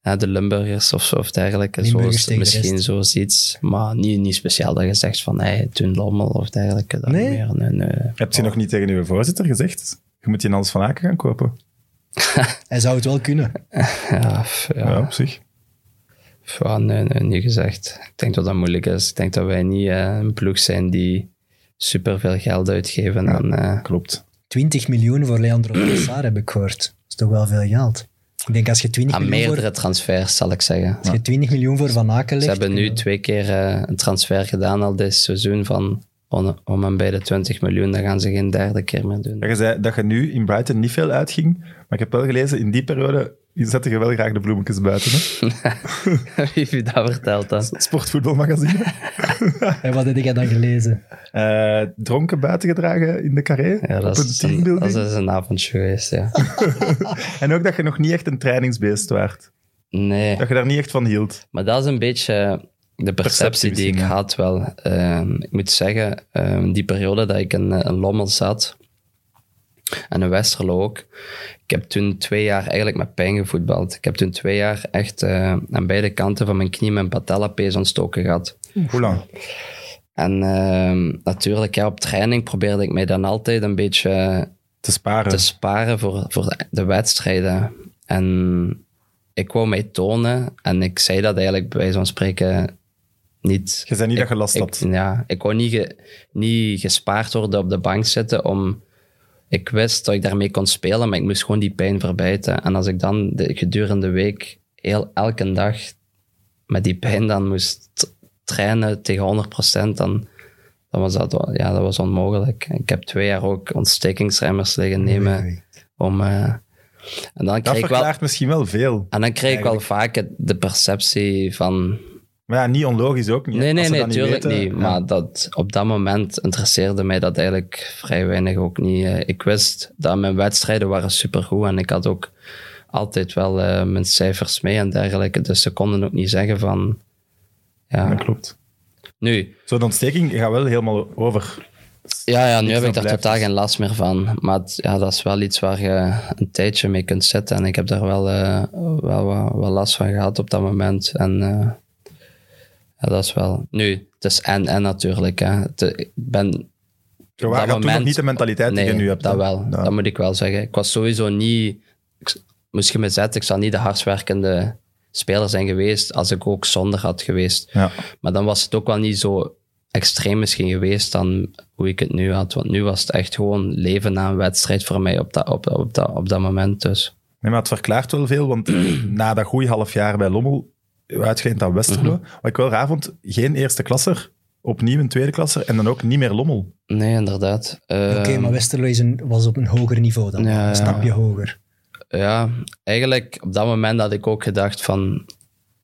ja, de Limburgers of, of dergelijke. Limburgers Zoals, tegen de misschien rest. zoiets. Maar niet, niet speciaal dat je zegt van hey, toen Lommel of dergelijke. Dat Nee? meer. Nee, nee. Heb je nog niet tegen uw voorzitter gezegd? Je moet in Hans van Aken gaan kopen. Hij zou het wel kunnen. Ja, f- ja. Ja, op zich. Ja, nee, nee, niet gezegd. Ik denk dat dat moeilijk is. Ik denk dat wij niet eh, een ploeg zijn die superveel geld uitgeven aan... eh, Klopt. 20 miljoen voor Leandro Trossard heb ik gehoord. Dat is toch wel veel geld. Ik denk als je 20 aan miljoen, meerdere voor, transfers, zal ik zeggen. als je 20 miljoen voor Van Aken legt... Ze hebben nu twee keer eh, een transfer gedaan al dit seizoen van om, om en bij de 20 miljoen. Dan gaan ze geen derde keer meer doen. Dat je zei dat je nu in Brighton niet veel uitging, maar ik heb wel gelezen, in die periode zette je wel graag de bloemetjes buiten. Hè? Wie heeft u dat verteld dan? Sportvoetbalmagazine. En wat heb jij dan gelezen? Eh, dronken buiten gedragen in de carré Ja, op dat een is, een, dat is een avondje geweest, ja. En ook dat je nog niet echt een trainingsbeest waart. Nee, Dat je daar niet echt van hield. maar dat is een beetje de perceptie die ik ja. had wel. Ehm, ik moet zeggen, ehm, die periode dat ik in, in Lommel zat, en in Westerlo ook, ik heb toen twee jaar eigenlijk met pijn gevoetbald. Ik heb toen twee jaar echt eh, aan beide kanten van mijn knie mijn patellapees ontstoken gehad. Hoe lang? En ehm, natuurlijk, ja, op training probeerde ik mij dan altijd een beetje Te sparen. te sparen voor, voor de, de wedstrijden. En ik wou mij tonen en ik zei dat eigenlijk bij van spreken niet. Je zei niet ik, dat je last had. Ja, ik wou niet, ge- niet gespaard worden op de bank zitten om... Ik wist dat ik daarmee kon spelen, maar ik moest gewoon die pijn verbijten. En als ik dan de, gedurende de week heel, elke dag met die pijn dan moest trainen tegen 100%, dan, dan was dat, ja, dat was onmogelijk. Ik heb twee jaar ook ontstekingsremmers liggen nemen om... eh, en dan Dat kreeg ik wel, misschien wel veel. en dan kreeg ik wel vaak de perceptie van... Maar ja, niet onlogisch ook niet. Nee, nee, nee, natuurlijk niet. Maar dat, op dat moment interesseerde mij dat eigenlijk vrij weinig ook niet. Eh, Ik wist dat mijn wedstrijden waren supergoed en ik had ook altijd wel eh, mijn cijfers mee en dergelijke. Dus ze konden ook niet zeggen van... Ja, Dat klopt. nu, Zo'n ontsteking gaat wel helemaal over. Ja, ja nu heb ik daar totaal geen last meer van. Maar het- ja, dat is wel iets waar je een tijdje mee kunt zitten. En ik heb daar wel, eh, wel, wel, wel last van gehad op dat moment. En ja, dat is wel... Nu, het is en en natuurlijk. Hè. Het- ik ben... Toen nog niet de mentaliteit die je nu hebt. dat hè. wel. Ja. Dat moet ik wel zeggen. Ik was sowieso niet... Ik, moest je me zetten, ik zou niet de hardwerkende speler zijn geweest als ik ook zonder had geweest. Ja. Maar dan was het ook wel niet zo extreem misschien geweest dan hoe ik het nu had. Want nu was het echt gewoon leven na een wedstrijd voor mij op dat, op, op dat, op dat moment. Dus Nee, maar het verklaart wel veel, want na dat goede half jaar bij Lommel, uitgeend aan Westerlo, Mhm. wat ik wel raar vond, geen eerste klasser, opnieuw een tweede klasser en dan ook niet meer Lommel. nee, inderdaad. Oké, Ehm, maar Westerlo is een, was op een hoger niveau dan. Ja, een stapje hoger. Ja, eigenlijk op dat moment had ik ook gedacht van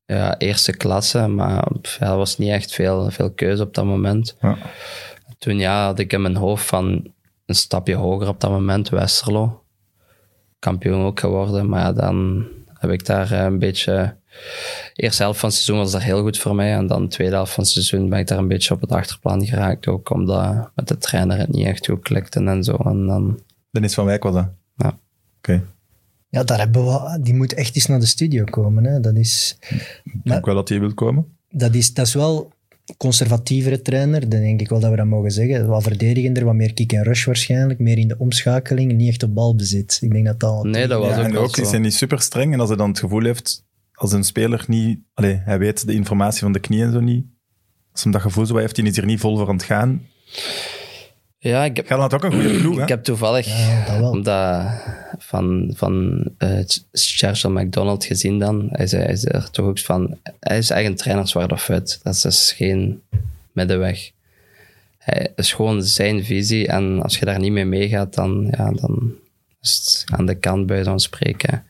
ja, eerste klasse, maar ja, er was niet echt veel, veel keuze op dat moment. Ja. Toen ja, had ik in mijn hoofd van een stapje hoger op dat moment, Westerlo. Kampioen ook geworden, maar ja, dan heb ik daar eh, een beetje... Eerste helft van het seizoen was dat heel goed voor mij en dan de tweede helft van het seizoen ben ik daar een beetje op het achterplan geraakt, ook omdat met de trainer het niet echt goed klikte en zo. En dan, Dennis van Wijk was dat. Ja. Oké. Ja, daar hebben we, die moet echt eens naar de studio komen. Hè. Dat, is, Ik denk wel dat hij wil komen. dat, is, dat is wel conservatievere trainer. Dan denk ik wel dat we dat mogen zeggen. Wat verdedigender, wat meer kick en rush waarschijnlijk. Meer in de omschakeling, niet echt op balbezit. Ik denk dat dat... nee, dat was Ja, ook en ook zo. is hij niet super streng en als hij dan het gevoel heeft, als een speler niet, allee, hij weet de informatie van de knie en zo niet, als hem dat gevoel zo heeft, hij is hier niet vol voor aan het gaan. Ja, ik heb, Gaat ook een goede ploeg, hè? Ik heb toevallig, Ja, dat wel. omdat van, van eh Churchill McDonald gezien dan, hij is, hij is er toch ook van, hij is eigen trainerswaard of fit. Dat is dus geen middenweg. Hij is gewoon zijn visie en als je daar niet mee meegaat, dan, ja, dan is het aan de kant bij zo'n spreken.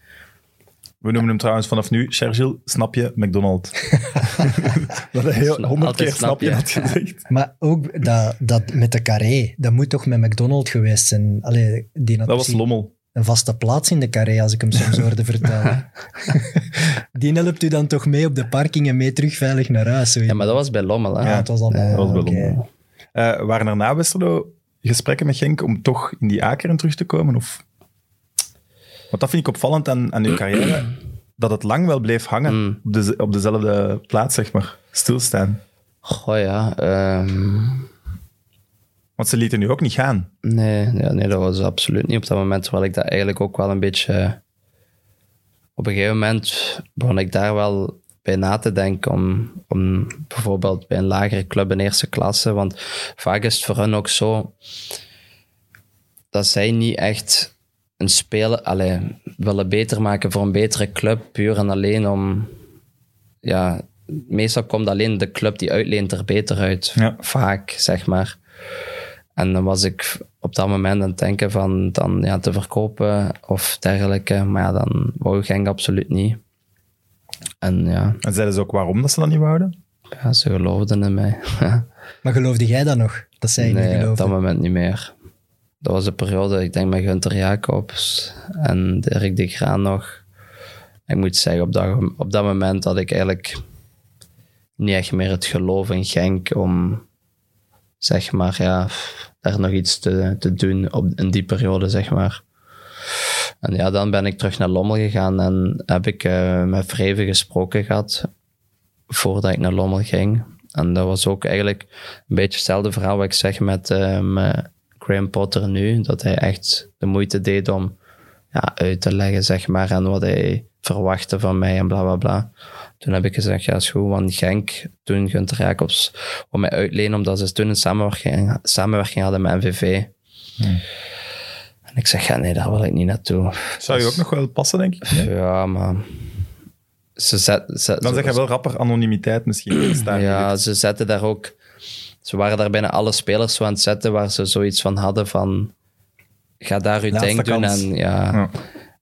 We noemen hem trouwens vanaf nu, Sergil, snap je, McDonald. dat hij heel honderd keer snap je had je. gezegd. Maar ook dat, dat met de carré, dat moet toch met McDonald's geweest zijn. Allee, die Dat was Lommel. een vaste plaats in de carré, als ik hem soms hoorde vertellen. Die helpt u dan toch mee op de parking en mee terug veilig naar huis. Zo. Ja, maar dat was bij Lommel, hè? Ja, het was al bij dat was bij oké. Lommel. Eh, waren er na Westerlo gesprekken met Genk om toch in die akeren terug te komen? Of? Want dat vind ik opvallend aan, aan uw carrière, dat het lang wel bleef hangen Mm. op, de, op dezelfde plaats, zeg maar. Stilstaan. Goh, ja. ehm, Want ze lieten nu ook niet gaan. nee, ja, nee, dat was absoluut niet op dat moment. Terwijl ik dat eigenlijk ook wel een beetje... Op een gegeven moment begon ik daar wel bij na te denken om, om bijvoorbeeld bij een lagere club in eerste klasse. Want vaak is het voor hen ook zo dat zij niet echt een speler allee, willen beter maken voor een betere club, puur en alleen om... Ja, meestal komt alleen de club die uitleent er beter uit. Ja. Vaak, zeg maar. En dan was ik op dat moment aan het denken van dan ja, te verkopen of dergelijke. Maar ja, dan wou Genk absoluut niet. En ja, En zeiden ze ook waarom dat ze dat niet wouden? ja ze geloofden in mij. Maar geloofde jij dat nog? Dat zij niet nee, op geloofden? dat moment niet meer. Dat was de periode, ik denk met Gunter Jacobs en Dirk de Graan nog. Ik moet zeggen, op dat, op dat moment had ik eigenlijk niet echt meer het geloof in Genk om, zeg maar, ja, daar nog iets te, te doen op, in die periode, zeg maar. En ja, dan ben ik terug naar Lommel gegaan en heb ik eh, met Vreven gesproken gehad voordat ik naar Lommel ging. En dat was ook eigenlijk een beetje hetzelfde verhaal wat ik zeg met, eh, met Graham Potter nu. Dat hij echt de moeite deed om ja, uit te leggen, zeg maar, en wat hij verwachtte van mij en bla bla bla. Toen heb ik gezegd, ja, is goed, want Genk, toen Gunter Jacobs, om mij uitlenen, omdat ze toen een samenwerking, samenwerking hadden met NVV. En ik zeg, ja, nee, daar wil ik niet naartoe. Zou je ook nog wel passen, denk ik? Nee? Ja, maar... Ze zet, ze, Dan ze- zeg je wel rapper anonimiteit misschien. Staan ja, ze zetten daar ook... Ze waren daar bijna alle spelers zo aan het zetten waar ze zoiets van hadden van... Ga daar uw Laatste ding doen kans. en ja... Ja.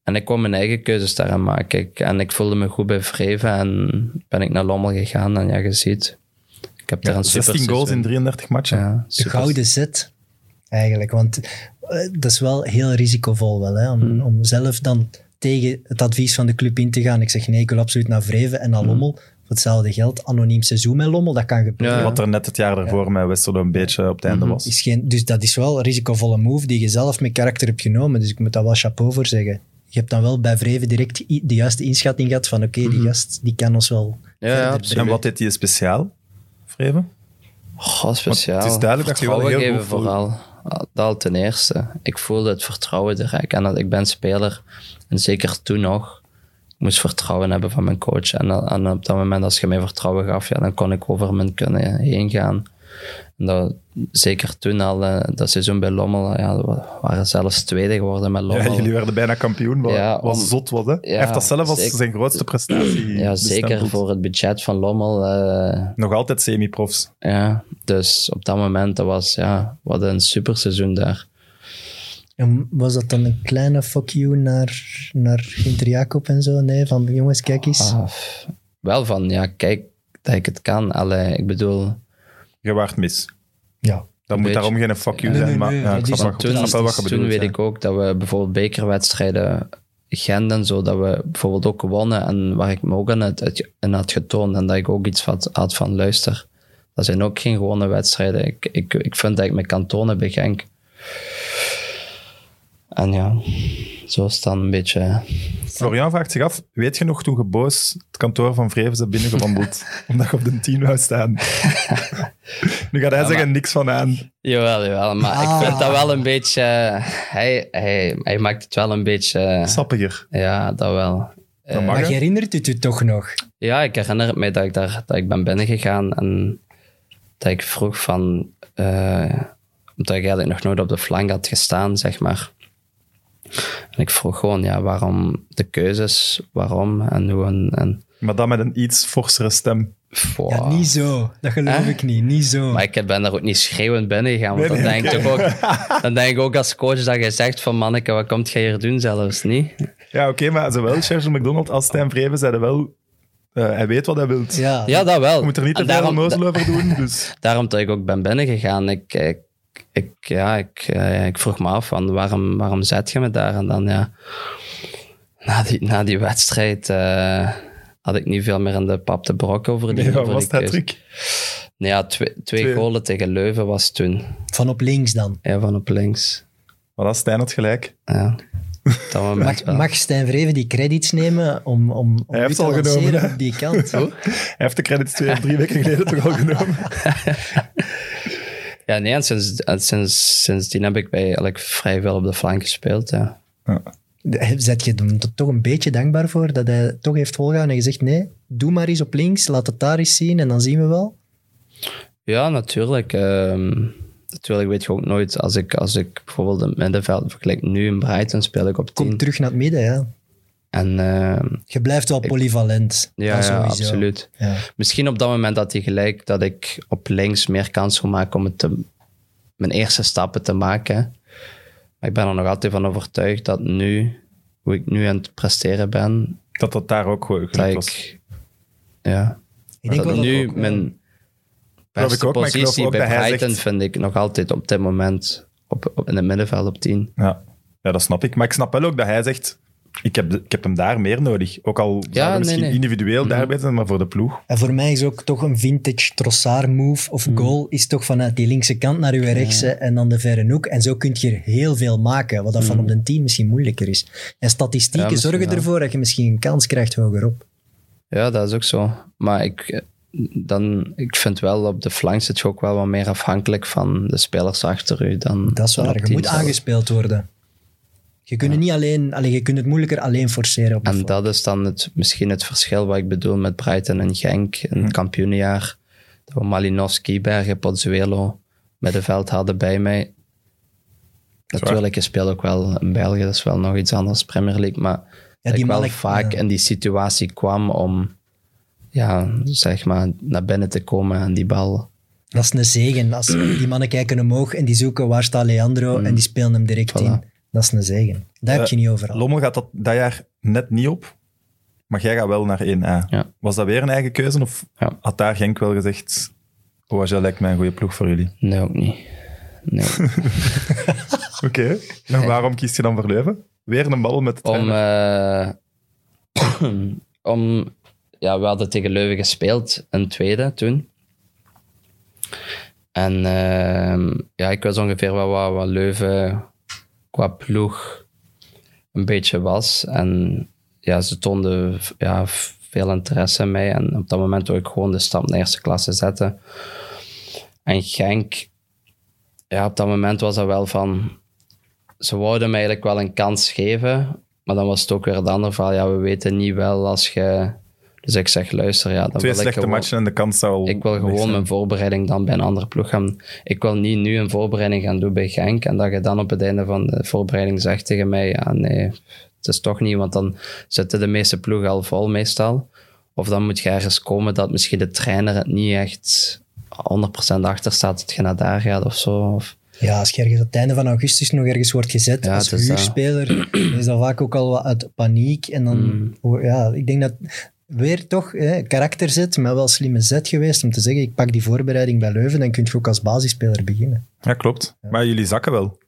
En ik kon mijn eigen keuzes daaraan maken. Ik, en ik voelde me goed bij Vreven en ben ik naar Lommel gegaan. En ja, je ziet, ik heb daar een super 16 goals in seizoen. 33 matchen. Ja, De gouden zet, eigenlijk. Want eh, dat is wel heel risicovol wel, hè, om, om zelf dan tegen het advies van de club in te gaan. Ik zeg nee, ik wil absoluut naar Vreven en naar Lommel. Voor hetzelfde geld, anoniem seizoen met Lommel, dat kan gebeuren. Ja. Wat er net het jaar daarvoor met Westerlo een beetje op het einde Mhm. was. Is geen, dus dat is wel een risicovolle move die je zelf met karakter hebt genomen. Dus ik moet daar wel chapeau voor zeggen. Je hebt dan wel bij Vreven direct de juiste inschatting gehad van oké, die gast die kan ons wel Ja, ja. En wat deed hij speciaal, Vreven? Goh, speciaal. Want het is duidelijk dat je wel Vertrouwen heel geven goed voelt. vooral. Dat al ten eerste. Ik voelde het vertrouwen direct. En dat ik ben speler. En zeker toen nog. Moest vertrouwen hebben van mijn coach. En, en op dat moment, als je mij vertrouwen gaf, ja, dan kon ik over mijn kunnen heen gaan. En dat, zeker toen al, eh, dat seizoen bij Lommel, ja, we waren zelfs tweede geworden met Ja, Lommel. jullie werden bijna kampioen, wat, Ja, wat om- zot was. Hè? Hij Ja, heeft dat zelf als zeker. zijn grootste prestatie ja, zeker bestempeld. voor het budget van Lommel. eh, Nog altijd semi-profs. ja, dus op dat moment, dat was, ja, wat een super seizoen daar. En was dat dan een kleine fuck you naar, naar Ginter Jacob en zo? Nee, van jongens, kijk eens. Ah, wel van, ja, kijk dat ik het kan. Allee, ik bedoel, Je waart mis. Ja. Dat Een moet daarom geen fuck you Nee, zijn, nee, maar ja, ik snap, toen, ik snap wel wat je toen weet ja. ik ook dat we bijvoorbeeld bekerwedstrijden genden, zo dat we bijvoorbeeld ook gewonnen en waar ik me ook aan had, in had getoond en dat ik ook iets had, had van luister. Dat zijn ook geen gewone wedstrijden. Ik, ik, ik vind dat ik me kan tonen bij Genk. En ja, zo is het dan een beetje... Florian vraagt zich af, weet je nog toen je boos het kantoor van Vrevens hebt binnengewandeld? omdat je op de 10 wou staan. nu gaat hij zeggen niks van aan. Jawel, jawel, maar Ah. ik vind dat wel een beetje... Hij, hij, hij maakt het wel een beetje... Sappiger. Ja, dat wel. Dat mag, Maar je herinnert het u toch nog? Ja, ik herinner het mij dat ik, daar, dat ik ben binnengegaan en dat ik vroeg van... eh, omdat ik eigenlijk nog nooit op de flank had gestaan, zeg maar. En ik vroeg gewoon, ja, waarom de keuzes, waarom en hoe en... en Maar dan met een iets forsere stem. Wow. Ja, niet zo. Dat geloof ik niet. Niet zo. Maar ik ben daar ook niet schreeuwend binnen gegaan. Want Nee, dan, nee, denk toch ook, dan denk ik ook als coach dat je zegt van manneke, wat komt jij hier doen zelfs niet? Ja, oké, maar zowel Sergio McDonald als Stijn Vreven zeiden wel... eh, hij weet wat hij wil. ja. Ja, dat wel. Je moet er niet te veel onnozel over doen. Dus. daarom dat ik ook ben binnengegaan. Ik, ik, ik, ja, ik, eh, ik vroeg me af, van waarom, waarom zet je me daar? En dan, ja, na die, na die wedstrijd eh, had ik niet veel meer in de pap te brok over die, Nee, wat was dat truc? Nee, ja, twee, twee, Twee. golen tegen Leuven was toen. Van op links dan. Ja, van op links. Wat had Stijn had gelijk. Ja, dat Mag, mag Stijn Vreven die credits nemen om, om, om Hij heeft te al lanceren genomen, op die kant? Hij heeft de credits twee of drie weken geleden toch al genomen. Ja, nee, en sinds, sinds, sindsdien heb ik bij eigenlijk vrij veel op de flank gespeeld. Ja. Zet je hem er toch een beetje dankbaar voor dat hij toch heeft volgehouden en gezegd nee, doe maar eens op links, laat het daar eens zien en dan zien we wel. Ja, natuurlijk. Ehm, natuurlijk weet je ook nooit, als ik, als ik bijvoorbeeld in het middenveld vergelijk nu in Brighton, speel ik op Kom 10. terug naar het midden, ja. En ehm, Je blijft wel polyvalent. ja, absoluut. Ja. Misschien op dat moment dat hij gelijk dat ik op links meer kans zou maken om het te, mijn eerste stappen te maken. Maar ik ben er nog altijd van overtuigd dat nu, hoe ik nu aan het presteren ben, Dat dat daar ook goed dat was. ik, ja, Ik denk dat wel dat nu ook, mijn beste ik ook, maar ik geloof positie bij Brighton zegt- vind ik nog altijd op dit moment op, op, in het middenveld op 10. Ja. ja, dat snap ik. Maar ik snap wel ook dat hij zegt, ik heb, de- ik heb hem daar meer nodig. Ook al nee, misschien nee. Mhm. individueel daarbij zijn, maar voor de ploeg. En voor mij is ook toch een vintage Trossard move of Mm. goal is toch vanuit die linkse kant naar uw rechtse en dan de verre hoek. En zo kun je er heel veel maken, wat dat van op de 10 misschien moeilijker is. En statistieken. Ja, zorgen ervoor dat je misschien een kans krijgt hogerop. Ja, dat is ook zo. Maar ik, eh, dan, ik vind wel op de flank zit je ook wel wat meer afhankelijk van de spelers achter u dan Dat is waar. Je 10 moet zelf. aangespeeld worden. Je kunt, het niet alleen, alleen, je kunt het moeilijker alleen forceren. Op de En dat is dan het, misschien het verschil wat ik bedoel met Brighton en Genk in het kampioenenjaar. Dat we Malinowski, Bergen, Pozzuelo middenveld hadden bij mij. Natuurlijk, je speelt ook wel in België, dat is wel nog iets anders, Premier League. Maar dat die ik wel vaak ja. in die situatie kwam om ja, zeg maar, naar binnen te komen en die bal Dat is een zegen. Als die mannen kijken omhoog en die zoeken waar staat Leandro en die spelen hem direct. Voilà. in. Dat is een zegen. Dat heb je niet overal. Lommel gaat dat, dat jaar net niet op, maar jij gaat wel naar 1A. Ja. Was dat weer een eigen keuze of Ja. had daar Genk wel gezegd, OHL lijkt mij een goede ploeg voor jullie? Nee, ook niet. Nee. Oké, en waarom kies je dan voor Leuven? Weer een bal met de om, eh, om, ja, we hadden tegen Leuven gespeeld, een tweede toen. En ehm, ja, ik wist ongeveer wel wat, wat Leuven qua ploeg een beetje was. En ja, ze toonden ja, veel interesse in mij. En op dat moment wil ik gewoon de stap naar eerste klasse zetten. En Genk, ja, op dat moment was dat wel van... Ze wouden me eigenlijk wel een kans geven, maar dan was het ook weer het andere verhaal. Ja, we weten niet wel als je... Dus ik zeg, luister, ja, dan Twee wil ik slechte gewoon... matchen en de kans zou Ik wil gewoon mijn voorbereiding dan bij een andere ploeg gaan. Ik wil niet nu een voorbereiding gaan doen bij Genk en dat je dan op het einde van de voorbereiding zegt tegen mij, ja nee, het is toch niet, want dan zitten de meeste ploegen al vol meestal. Of dan moet je ergens komen dat misschien de trainer het niet echt 100% achter staat dat je naar daar gaat of zo. Of, Ja, als je ergens op het einde van augustus nog ergens wordt gezet Ja, als huurspeler, dan is dat vaak ook al wat uit paniek. En dan, Mm. ja, ik denk dat weer toch hè, karakter zit, maar wel slimme zet geweest om te zeggen, ik pak die voorbereiding bij Leuven, dan kun je ook als basisspeler beginnen. Ja, klopt. Maar jullie zakken wel.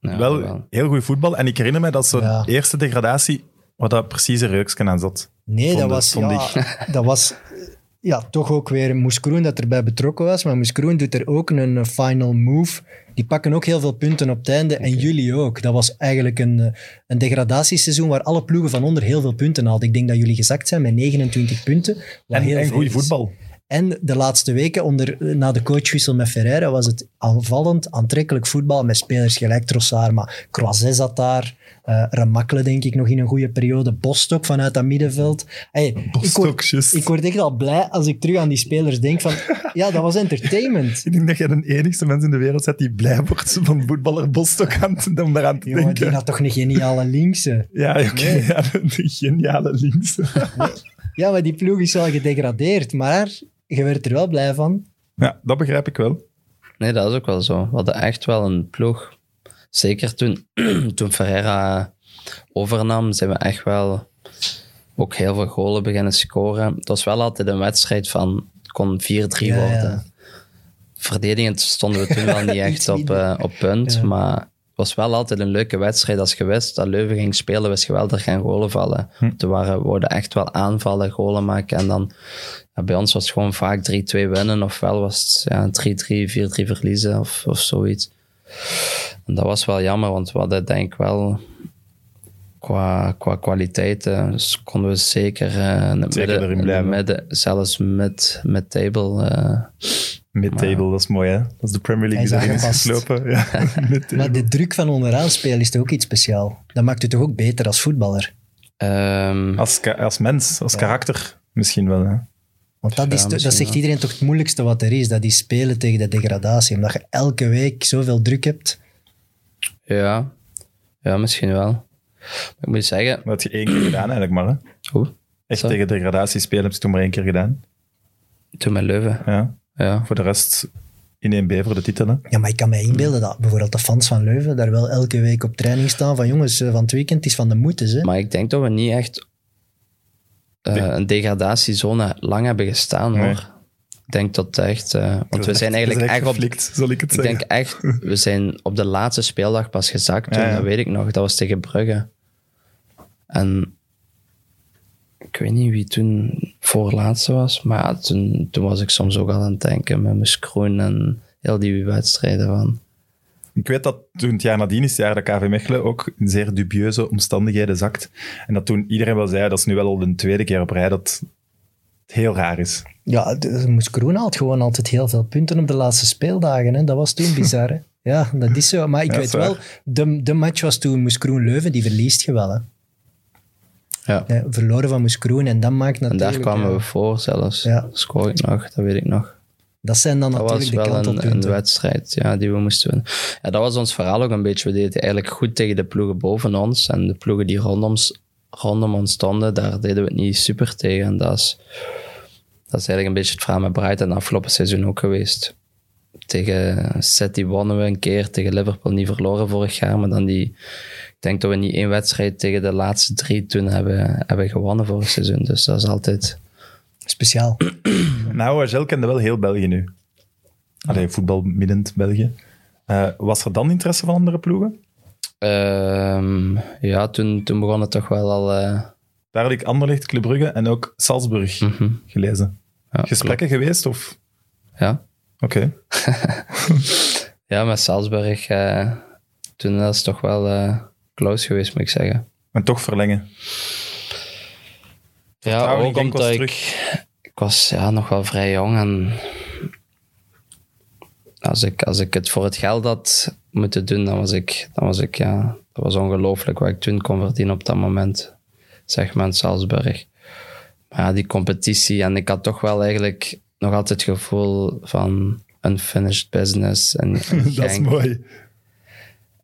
ja, wel, heel goed voetbal. En ik herinner me dat zo'n Ja. eerste degradatie, wat dat precies een reuksken aan zat. Nee, Vond dat was, vond ja, dat was ja, toch ook weer Moes Kroen dat erbij betrokken was. Maar Moes Kroen doet er ook een eh, final move. Die pakken ook heel veel punten op het einde. En jullie ook. Dat was eigenlijk een, eh, een degradatieseizoen waar alle ploegen van onder heel veel punten hadden. Ik denk dat jullie gezakt zijn met 29 punten. En, heel en goed voetbal. En de laatste weken, onder, na de coachwissel met Ferreira, was het aanvallend, aantrekkelijk voetbal met spelers gelijk Trossard. Maar Croiset zat daar. Eh Remakkele, denk ik, nog in een goede periode. Bostok vanuit dat middenveld. Hey, ik, word, ik word echt al blij als ik terug aan die spelers denk van... Ja, dat was entertainment. Ik denk dat jij de enigste mens in de wereld bent die blij wordt van voetballer Bostok aan te, om daaraan te Jongen, die had toch een geniale linkse. Ja, oké. Nee. Ja, de geniale links. Ja, maar die ploeg is wel gedegradeerd. Maar je werd er wel blij van. Ja, dat begrijp ik wel. Nee, dat is ook wel zo. We hadden echt wel een ploeg. Zeker toen, toen Ferreira overnam, zijn we echt wel ook heel veel golen beginnen scoren. Het was wel altijd een wedstrijd van, het kon 4-3 Ja, worden. ja. verdedigend stonden we toen wel niet echt op, eh, op punt. Ja. Maar het was wel altijd een leuke wedstrijd. Als je wist dat Leuven ging spelen, wist je wel dat er geen golen vallen. Toen waren, we wouden echt wel aanvallen, golen maken. En dan, ja, bij ons was het gewoon vaak 3-2 winnen. Ofwel was het ja, 3-3, 4-3 verliezen of, of zoiets. En dat was wel jammer, want we hadden denk ik wel qua, qua kwaliteiten dus konden we zeker eh, in het Zeker midden, erin in het blijven. midden, zelfs met, met table. eh, Mid-table, dat is mooi hè. Dat is de Premier League die daarin is geslopen. Ja. Maar de druk van onderaan spelen is toch ook iets speciaals. Dat maakt u toch ook beter als voetballer? ehm, Als, als mens, als karakter misschien wel. Hè. Want dat, is, Ja, dat zegt iedereen toch het moeilijkste wat er is. Dat is spelen tegen de degradatie. Omdat je elke week zoveel druk hebt. ja. ja, misschien wel. Maar ik moet zeggen, Dat had je één keer gedaan eigenlijk maar. Hè. hoe? Echt Zo. tegen degradatie spelen heb je toen maar één keer gedaan. Toen met Leuven. Ja. Ja. Voor de rest in 1B voor de titel. Hè. Ja, maar ik kan me inbeelden dat bijvoorbeeld de fans van Leuven daar wel elke week op training staan. Van jongens, eh, van het weekend is van de moeite. Hè? Maar ik denk dat we niet echt eh, een degradatiezone lang hebben gestaan Nee. hoor. Ik denk dat echt. eh, want we zijn eigenlijk echt op. geflikt, zal ik het Ik zeggen. denk echt, we zijn op de laatste speeldag pas gezakt. Toen, Ja, ja. Dat weet ik nog. Dat was tegen Brugge. En ik weet niet wie toen voorlaatste was, maar toen, toen was ik soms ook al aan het denken met mijn Kroen en heel die wedstrijden van. Ik weet dat toen het jaar nadien is, het jaar dat KV Mechelen ook in zeer dubieuze omstandigheden zakt. En dat toen iedereen wel zei, dat is nu wel al de tweede keer op rij, dat het heel raar is. Ja, Moes Kroen haalt gewoon altijd heel veel punten op de laatste speeldagen. Hè? Dat was toen bizar. Hè? Ja, dat is zo. Maar ik Ja, weet wel, de, de match was toen Moes Kroen-Leuven, die verliest je wel. Hè? Ja. Ja, verloren van Moes Kroen en dat maakt En natuurlijk... daar kwamen we voor zelfs. Ja. Scoor ik nog, dat weet ik nog. Dat zijn dan Dat natuurlijk de wel een, een kantelpunten. wedstrijd ja, die we moesten winnen. Ja, dat was ons verhaal ook een beetje. We deden eigenlijk goed tegen de ploegen boven ons. En de ploegen die rondom, rondom ons stonden, daar deden we het niet super tegen. En dat is, dat is eigenlijk een beetje het verhaal met Brighton afgelopen seizoen ook geweest. Tegen City wonnen we een keer, tegen Liverpool niet verloren vorig jaar. Maar dan die, ik denk dat we niet één wedstrijd tegen de laatste drie toen hebben, hebben gewonnen vorig seizoen. Dus dat is altijd... Speciaal. Nou, Agel kende wel heel België nu. Allee, voetbalmiddend België. Eh, was er dan interesse van andere ploegen? Ehm, ja, toen, toen begon het toch wel al... eh, Daar had ik Anderlecht, Club Brugge en ook Salzburg mhm. gelezen. Ja, Gesprekken geweest? Of? Ja, Oké. ja met Salzburg, eh, toen was het toch wel eh, close geweest, moet ik zeggen. En toch verlengen. Ja, ook was omdat ik, terug. ik was ja, nog wel vrij jong en als ik, als ik het voor het geld had moeten doen, dan was ik, dan was ik ja, dat was ongelooflijk wat ik toen kon verdienen op dat moment. Zeg maar in Salzburg. Maar ja, die competitie en ik had toch wel eigenlijk nog altijd het gevoel van unfinished business. En, en Dat is mooi.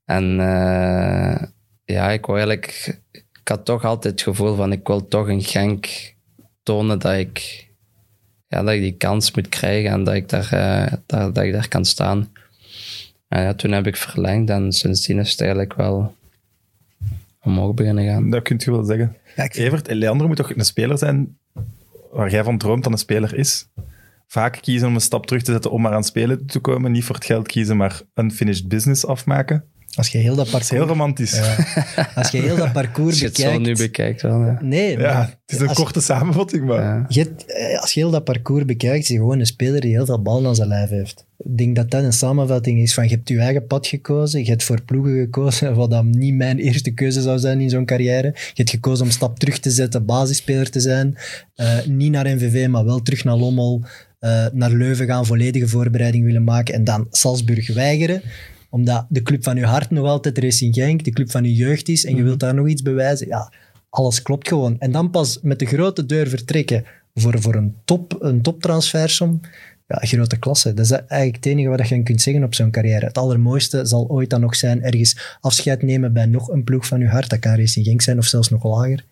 En eh, ja, ik wou eigenlijk... Ik had toch altijd het gevoel van, ik wil toch een Genk tonen dat ik, ja, dat ik die kans moet krijgen en dat ik daar, eh, dat, dat ik daar kan staan. En ja, toen heb ik verlengd en sindsdien is het eigenlijk wel omhoog beginnen gaan. Dat kun je wel zeggen. Ja, ik Evert, Leandro moet toch een speler zijn waar jij van droomt dat een speler is? Vaak kiezen om een stap terug te zetten om maar aan spelen te komen. Niet voor het geld kiezen, maar unfinished business afmaken. Als je heel dat Dat is heel parcours, romantisch. Ja, als je heel dat parcours Als je het zo bekijkt... nu bekijkt wel, ja. Nee, maar het is een als- korte samenvatting, maar... Ja. Je hebt, eh, als je heel dat parcours bekijkt, is je gewoon een speler die heel veel ballen aan zijn lijf heeft. Ik denk dat dat een samenvatting is van je hebt je eigen pad gekozen, je hebt voor ploegen gekozen, wat dan niet mijn eerste keuze zou zijn in zo'n carrière. Je hebt gekozen om een stap terug te zetten, basisspeler te zijn. Eh, niet naar NVV, maar wel terug naar Lommel, eh, naar Leuven gaan, volledige voorbereiding willen maken en dan Salzburg weigeren omdat de club van je hart nog altijd Racing Genk, de club van je jeugd is en je wilt daar nog iets bewijzen. Ja, alles klopt gewoon. En dan pas met de grote deur vertrekken voor, voor een, top, een toptransfersom. Ja, grote klasse. Dat is eigenlijk het enige wat je kunt zeggen op zo'n carrière. Het allermooiste zal ooit dan nog zijn ergens afscheid nemen bij nog een ploeg van je hart. Dat kan Racing Genk zijn of zelfs nog lager.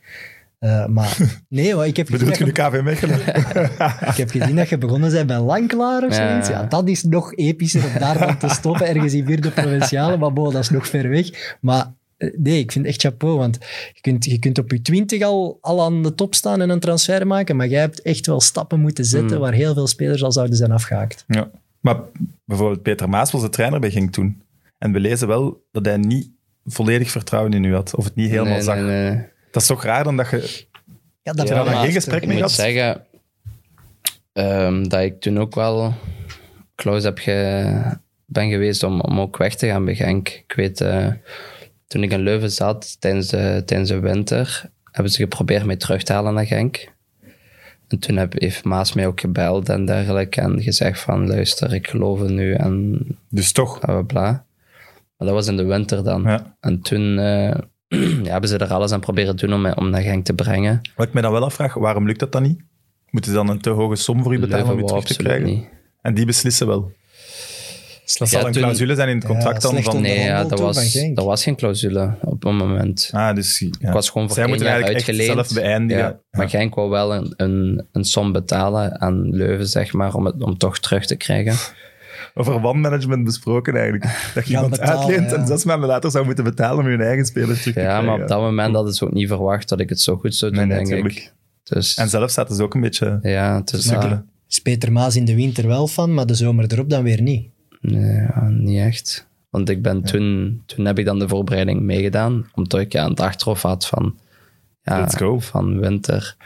Eh, maar nee, hoor, ik heb, gezien Bedoelt dat je de KV Mechelen? ik heb gezien dat je begonnen bent bij Langklaar of zoiets. Ja, dat is nog epischer om daar dan te stoppen, ergens in vierde provinciale. Maar bon, dat is nog ver weg. Maar eh, nee, ik vind echt chapeau, want je kunt, je kunt op je twintig al, al aan de top staan en een transfer maken, maar jij hebt echt wel stappen moeten zetten Mm. waar heel veel spelers al zouden zijn afgehaakt. ja. Maar bijvoorbeeld Peter Maas was de trainer bij Genk toen. En we lezen wel dat hij niet volledig vertrouwen in u had. Of het niet helemaal nee, zag. nee, nee. Dat is toch raar dan dat je... Ja, dat geen gesprek Ik mee moet gehad? zeggen ehm, dat ik toen ook wel close heb ge- ben geweest om, om ook weg te gaan bij Genk. Ik weet, eh, toen ik in Leuven zat tijdens de, tijdens de winter, hebben ze geprobeerd mij terug te halen naar Genk. En toen heb, heeft Maas mij ook gebeld en dergelijke en gezegd van luister, ik geloof in u en Dus toch. bla bla bla. Maar dat was in de winter dan. Ja. En toen eh, ja, hebben ze er alles aan proberen te doen om, om naar Genk te brengen. Wat ik me dan wel afvraag, waarom lukt dat dan niet? Moeten ze dan een te hoge som voor u betalen om u wou terug te krijgen? niet. En die beslissen wel. Dat Ja, zal een toen- clausule zijn in het contract dan van... Nee, ja, dat, was, van Genk. dat was geen clausule op een moment. Ah, dus... Ja. Ik was gewoon voor Zij één jaar uitgeleend. zelf beëindigen. Ja, maar Ja. Genk wou wel een, een, een som betalen aan Leuven, zeg maar, om het om toch terug te krijgen. Over wanmanagement besproken eigenlijk. Dat je iemand betalen, uitleent ja. en zes maanden later zou moeten betalen om je eigen spelers terug te Ja, krijgen. maar op dat moment hadden ze ook niet verwacht dat ik het zo goed zou doen, Nee, nee, denk tuurlijk. ik. Dus, En zelf zaten ze ook een beetje ja, het te is. Is Peter Maas in de winter wel van, maar de zomer erop dan weer niet. Nee, ja, niet echt. Want ik ben toen, toen heb ik dan de voorbereiding meegedaan, omdat ik ja, aan het achterhoofd had van, ja, Let's go. van winter.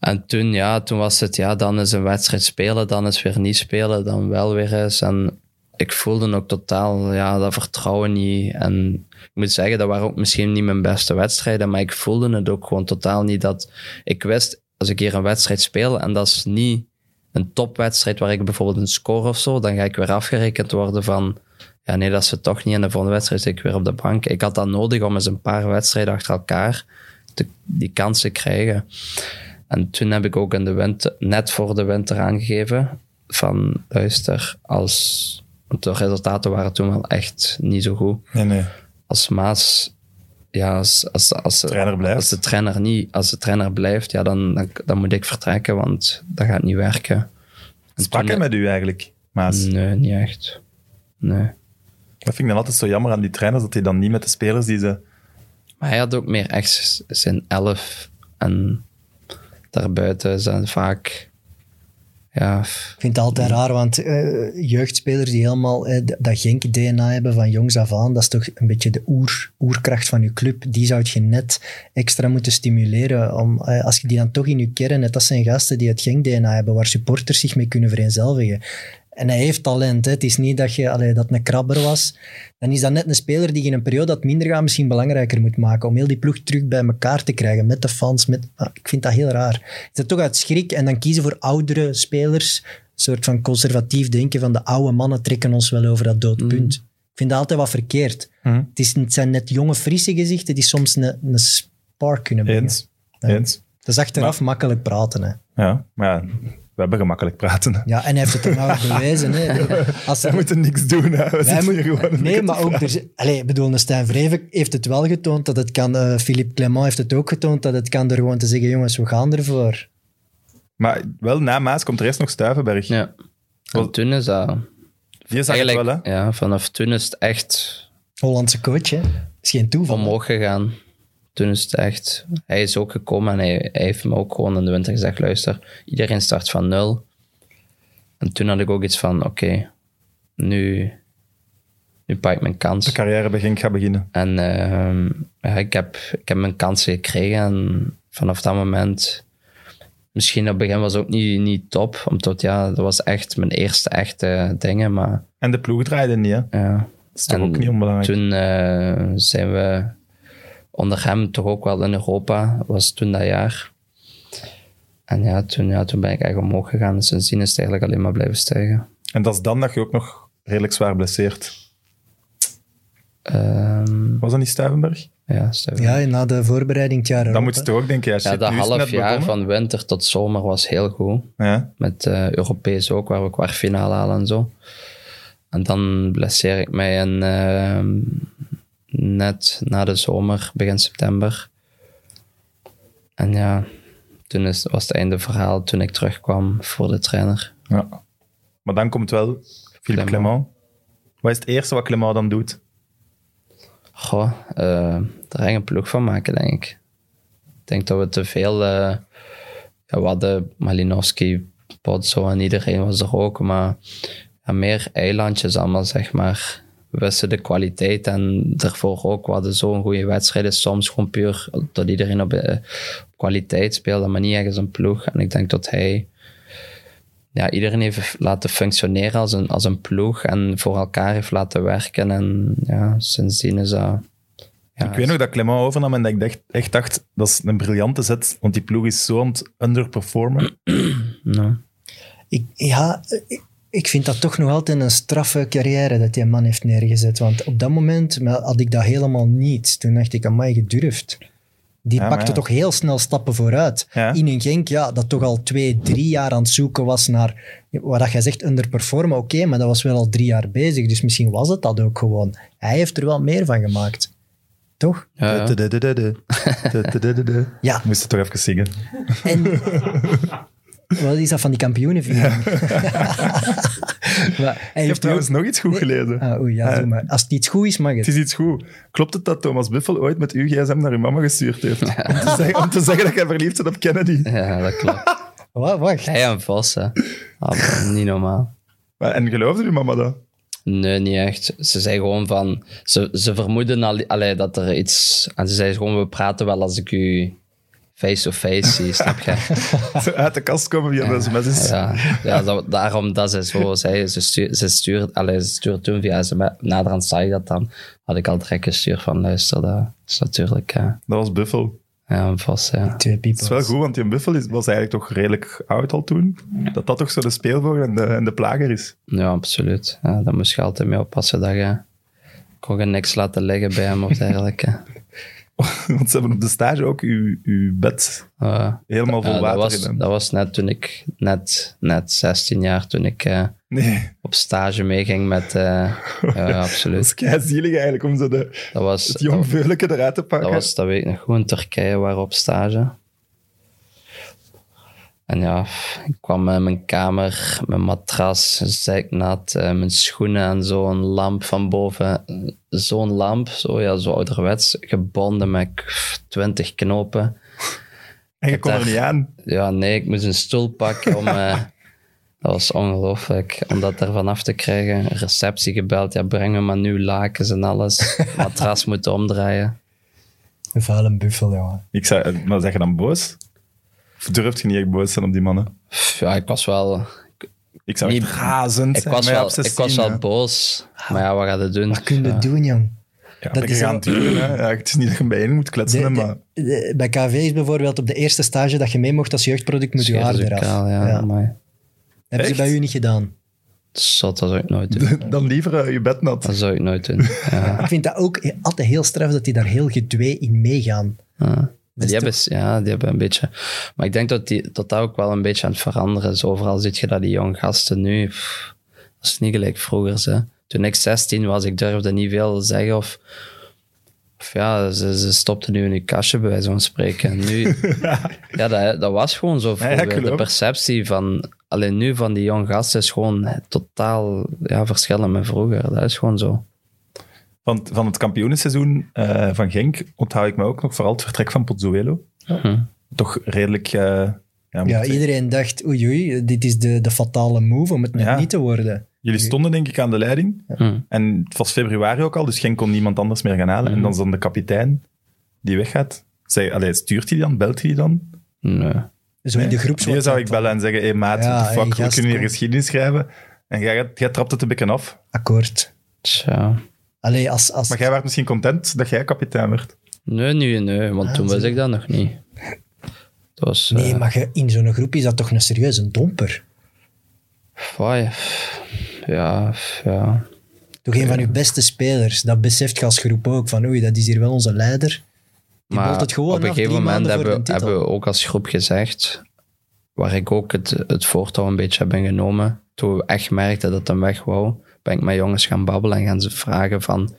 En toen, ja, toen was het, ja, dan is een wedstrijd spelen, dan is weer niet spelen, dan wel weer eens. En ik voelde ook totaal, ja, dat vertrouwen niet. En ik moet zeggen, dat waren ook misschien niet mijn beste wedstrijden, maar ik voelde het ook gewoon totaal niet dat... Ik wist, als ik hier een wedstrijd speel en dat is niet een topwedstrijd waar ik bijvoorbeeld een score of zo, dan ga ik weer afgerekend worden van, ja nee, dat is het toch niet. En de volgende wedstrijd zit ik weer op de bank. Ik had dat nodig om eens een paar wedstrijden achter elkaar te, die kans te krijgen. En toen heb ik ook in de winter, net voor de winter aangegeven van, luister, als, want de resultaten waren toen wel echt niet zo goed. Nee, nee. Als Maas, ja, als, als, als, Trainer blijft. als de trainer niet, als de trainer blijft, ja, dan, dan, dan moet ik vertrekken, want dat gaat niet werken. En Sprak hij met u eigenlijk, Maas? Nee, niet echt. Nee. Dat vind ik dan altijd zo jammer aan die trainers, dat hij dan niet met de spelers die ze... Maar hij had ook meer echt zijn elf. En daarbuiten zijn vaak... Ja, Ik vind het altijd raar, want eh, jeugdspelers die helemaal eh, dat Genk-DNA hebben van jongs af aan, dat is toch een beetje de oer, oerkracht van je club. Die zou je net extra moeten stimuleren. Om, eh, als je die dan toch in je kern hebt, dat zijn gasten die het Genk-DNA hebben, waar supporters zich mee kunnen vereenzelvigen. En hij heeft talent. Hè. Het is niet dat, je, allee, dat een krabber was. Dan is dat net een speler die je in een periode dat minder gaat misschien belangrijker moet maken. Om heel die ploeg terug bij elkaar te krijgen. Met de fans. Met, ah, ik vind dat heel raar. Is dat toch uit schrik en dan kiezen voor oudere spelers. Een soort van conservatief denken van de oude mannen trekken ons wel over dat doodpunt. Ik vind dat altijd wat verkeerd. Mhm. Het, is, het zijn net jonge, frisse gezichten die soms een, een spark kunnen brengen. Eens. Ja. Eens. Dat is achteraf makkelijk praten. Hè. Ja, maar ja, we hebben gemakkelijk praten. Ja, en hij heeft het er nou bewezen. Hè. Als We er, moeten niks doen. Hè. We Wij zitten moet- hier gewoon nee, maar ook... Er, ik bedoel, Stijn Vreven heeft het wel getoond dat het kan. eh, Philippe Clement heeft het ook getoond dat het kan door gewoon te zeggen, jongens, we gaan ervoor. Maar wel, na Maas komt er eerst nog Stuivenberg. ja. En toen is dat... Die zag het Eigenlijk, wel, hè? ja, vanaf toen is het echt Hollandse coach, hè. is geen toeval. omhoog gegaan. Toen is het echt... Hij is ook gekomen en hij, hij heeft me ook gewoon in de winter gezegd, luister, iedereen start van nul. En toen had ik ook iets van, oké, nu, nu pak ik mijn kans. De carrière bij Genk gaat beginnen. En ehm, ja, ik, heb, ik heb mijn kansen gekregen en vanaf dat moment... Misschien op het begin was het ook niet, niet top, omdat ja, dat was echt mijn eerste echte dingen, maar En de ploeg draaide niet, hè? ja. Dat is toch En ook niet onbelangrijk. Toen eh, zijn we onder hem toch ook wel in Europa, was toen dat jaar. En ja, toen, ja, toen ben ik echt omhoog gegaan en sindsdien is het eigenlijk alleen maar blijven stijgen. En dat is dan dat je ook nog redelijk zwaar blesseert. Ehm, Was dat niet Stuivenberg? ja, Steven. Ja, na de voorbereiding het jaar Dan erop, moet je toch ook denken, ja, ja, dat half jaar begonnen. van winter tot zomer was heel goed. Ja. Met eh Europees ook, waar we kwartfinale halen en zo. En dan blesseer ik mij in, ehm, net na de zomer, begin september. En ja, toen is, was het einde verhaal toen ik terugkwam voor de trainer. ja. Maar dan komt wel Philippe Clement. Wat is het eerste wat Clement dan doet? Goh, eh er een ploeg van maken, denk ik. Ik denk dat we te veel... eh ja, we hadden Malinowski, Potso en iedereen was er ook. Maar ja, meer eilandjes allemaal, zeg maar. Wisten de kwaliteit en daarvoor ook. We hadden zo'n goede wedstrijden. Soms gewoon puur dat iedereen op, eh, op kwaliteit speelde, maar niet ergens een ploeg. En ik denk dat hij ja, iedereen heeft laten functioneren als een, als een ploeg en voor elkaar heeft laten werken. En ja, sindsdien is dat... Ja, ik weet nog dat Clement overnam en dat ik dacht, echt dacht, dat is een briljante zet, want die ploeg is zo aan het underperformen. nou, Ik, ja, ik, ik vind dat toch nog altijd een straffe carrière dat die man heeft neergezet. Want op dat moment had ik dat helemaal niet. Toen dacht ik, amai, gedurfd. Die Ja, pakte ja. toch heel snel stappen vooruit. Ja. In een Genk, ja, dat toch al twee, drie jaar aan het zoeken was naar... Wat dat jij zegt, underperformen, oké, maar dat was wel al drie jaar bezig. Dus misschien was het dat ook gewoon. Hij heeft er wel meer van gemaakt. Toch? ja. Moest het toch even zingen. En wat is dat van die kampioenenviering? Maar hij Ik heb trouwens ook- nog iets goed Nee. gelezen. Ah, oei, ja, doe maar. Als het iets goed is, mag Het het. is iets goed. Klopt het dat Thomas Buffel ooit met uw gsm naar uw mama gestuurd heeft? Om, te zeggen, om te zeggen dat jij verliefd bent op Kennedy. ja, dat klopt. Wa- Wacht. Hij en Vos, hè. Ah, niet normaal. Maar, en geloofde uw mama dat? Nee, niet echt. Ze zei gewoon van... Ze, ze vermoeden al, allee, dat er iets... En ze zei gewoon, we praten wel als ik u face-to-face zie, snap je? Uit de kast komen via de sms'jes. Ja, ja dat, daarom dat ze zo zei. Ze, stuur, ze, stuurt, allee, ze stuurt toen via sms. Naderhand zag ik dat dan. Had ik al direct gestuurd van, luister, dat is natuurlijk... Ja, Dat was Buffel. ja een Vos, ja. Twee Het is wel goed, want die Buffel is, was eigenlijk toch redelijk oud al toen. Dat dat toch zo de speelvogel en de, en de plager is. Ja, absoluut. Ja, daar moest je altijd mee oppassen dat je... kon je niks laten liggen bij hem of dergelijke. Want ze hebben op de stage ook uw, uw bed Uh, helemaal vol ja, dat, water was, dat was net toen ik, net, net 16 jaar, toen ik eh, Nee, op stage meeging met... eh dat absoluut. is kei zielig eigenlijk om zo de, Dat was, het jong eruit te pakken. Dat was, dat weet ik nog in Turkije waren op stage. En ja, ik kwam met mijn kamer, mijn matras, zeiknat, eh, mijn schoenen en zo'n lamp van boven. Zo'n lamp, zo, ja, zo ouderwets, gebonden met twintig knopen. en je kon er niet aan. Ja, nee, ik moest een stoel pakken om... eh, dat was ongelooflijk, om dat er vanaf te krijgen. Receptie gebeld, ja, breng me maar nu lakens en alles. Matras moeten omdraaien. Een vuile buffel, jongen. Ik zei, maar zeg je dan boos? Durft je niet echt boos te zijn op die mannen? Ja, ik was wel... Ik zou Niet- echt razend Ik zijn. was, wel, ik 16, was wel hè. boos. Maar ja, wat gaat het doen? Wat kun je Ja. doen, jong? Ja, Dat is gaan wel- duren. Hè. Ja, het is niet dat je bijeen moet kletsen, De- hè, de- maar... de- bij KV is bijvoorbeeld op de eerste stage dat je mee mocht als jeugdproduct, moet je haar eraf. kaal, ja, Ja. maar Hebben ze bij u niet gedaan. Zot, dat zou ik nooit doen. Dan liever eh, je bed nat. Dat zou ik nooit doen. Ja. Ik vind dat ook altijd heel straf dat die daar heel gedwee in meegaan. Ja. Die hebben, ja, die hebben een beetje... Maar ik denk dat, die, dat dat ook wel een beetje aan het veranderen is. Overal zie je dat die jonge gasten nu... pff, dat is niet gelijk vroeger. Ze. Toen ik 16 was, ik durfde niet veel zeggen of... Of ja, ze, ze stopten nu in hun kastje, bij wijze van spreken. En nu, ja, dat, dat was gewoon zo vroeger. de perceptie van... Alleen nu van die jonge gasten is gewoon totaal ja, verschillend met vroeger. Dat is gewoon zo. Van, van het kampioenenseizoen eh, van Genk onthoud ik me ook nog vooral het vertrek van Pozzuelo. Hm. Toch redelijk... eh, ja, iedereen dacht, oei oei, dit is de, de fatale move om het net Ja. niet te worden. Jullie stonden denk ik aan de leiding. Hm. En het was februari ook al, dus Genk kon niemand anders meer gaan halen. En dan is dan de kapitein die weggaat. Zeg, allee, stuurt hij die dan? Belt hij die dan? Nee. Zo in de Nee? groeps. Hier zou ik bellen en zeggen, hey maat, Ja, fuck, hey, we kunnen hier geschiedenis schrijven. En jij, jij trapt het een beetje af. Akkoord. Tja. Allee, als, als, Maar jij werd misschien content dat jij kapitein werd. Nee, nee, nee, want Ah, toen je. ik dat nog niet. Was... nee, eh, maar je- in zo'n groep is dat toch een serieuze domper. foei. Ja, ja. Toch een van uw beste spelers. Dat beseft je als groep ook. Van oei, dat is hier wel onze leider. Die bolt het gewoon op een gegeven moment hebben, hebben we ook als groep gezegd, waar ik ook het, het voortouw een beetje heb genomen, toen we echt merkten dat hem weg wou, ben ik met jongens gaan babbelen en gaan ze vragen van,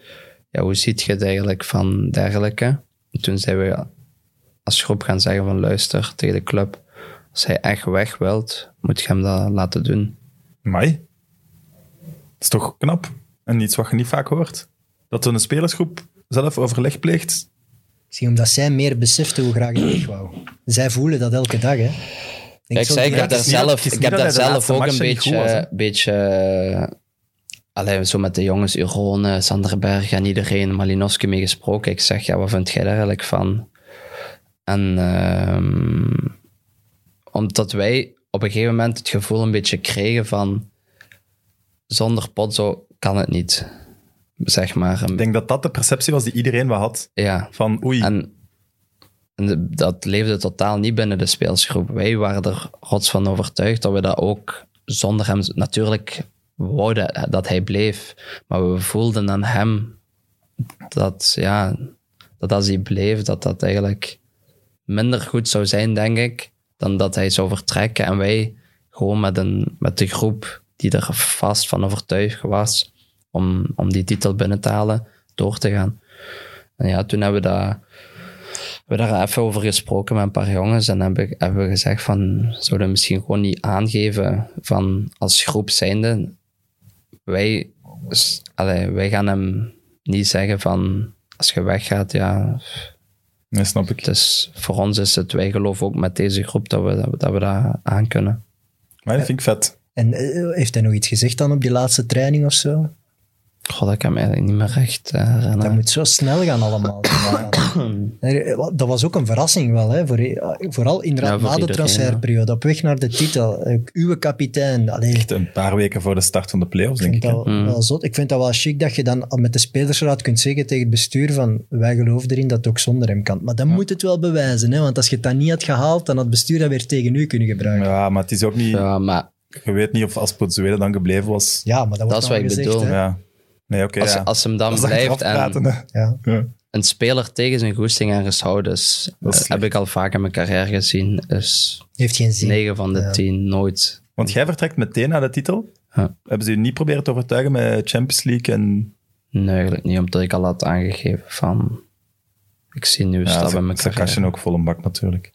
ja, hoe ziet je het eigenlijk van dergelijke? En toen zijn we als groep gaan zeggen van, luister tegen de club, als hij echt weg wilt, moet je hem dat laten doen. Mai. Dat is toch knap. En iets wat je niet vaak hoort. Dat een spelersgroep zelf overleg pleegt. Misschien omdat zij meer beseften hoe graag hij weg wou. Zij voelen dat elke dag, hè. Kijk, zo zei, ik heb daar zelf, ik heb dat daar zelf ook een beetje, beetje eh, allee, zo met de jongens, Urone, Sanderberg en iedereen, Malinowski mee gesproken. Ik zeg, ja, wat vind jij daar eigenlijk van? En ehm, omdat wij op een gegeven moment het gevoel een beetje kregen van zonder Potso kan het niet. Zeg maar. Ik denk dat dat de perceptie was die iedereen wel had. Ja, Van oei, en, en dat leefde totaal niet binnen de speelsgroep. Wij waren er rots van overtuigd dat we dat ook zonder hem... Natuurlijk wouden dat hij bleef, maar we voelden aan hem dat, ja, dat als hij bleef, dat dat eigenlijk minder goed zou zijn, denk ik, dan dat hij zou vertrekken. En wij gewoon met, een, met de groep die er vast van overtuigd was om, om die titel binnen te halen, door te gaan. En ja, toen hebben we dat we daar even over gesproken met een paar jongens en hebben, hebben we gezegd van, zouden we misschien gewoon niet aangeven van als groep zijnde, wij, allee, wij gaan hem niet zeggen van, als je weggaat, ja, nee, snap ik. dus voor ons is het, wij geloven ook met deze groep dat we dat, we- dat, we dat aan kunnen. Maar dat vind ik vet. En eh, heeft hij nog iets gezegd dan op die laatste training of zo? God, ik kan me eigenlijk niet meer recht eh, herinneren. Dat moet zo snel gaan allemaal. Dat was ook een verrassing wel, hè? Voor, vooral inderdaad Ja, voor na de transferperiode. Op weg naar de titel. Eh, Uw kapitein. Allee, Echt een paar weken voor de start van de playoffs, denk ik. dat hè. wel zot. Ik vind dat wel chic dat je dan met de spelersraad kunt zeggen tegen het bestuur van wij geloven erin dat het ook zonder hem kan. Maar dan moet het wel bewijzen, hè? want als je het dan niet had gehaald, dan had het bestuur dat weer tegen u kunnen gebruiken. Ja, Ja, maar het is ook niet... Ja, maar Je weet niet of als dan gebleven was. maar dat, wordt Dat is wat ik gezegd, bedoel. Ja. Nee, oké, als, ja. als hem dan blijft en praten. Ja. Een speler tegen zijn goesting ergens houden, is, Dat is eh, heb ik al vaak in mijn carrière gezien, is Heeft geen zin. 9 van de Ja. 10 nooit. Want jij vertrekt meteen naar de titel. Ja. Hebben ze je niet proberen te overtuigen met Champions League? En... Nee, eigenlijk niet, omdat ik al had aangegeven van... Ik zie nu Ja, stap in mijn carrière. ook vol een bak natuurlijk.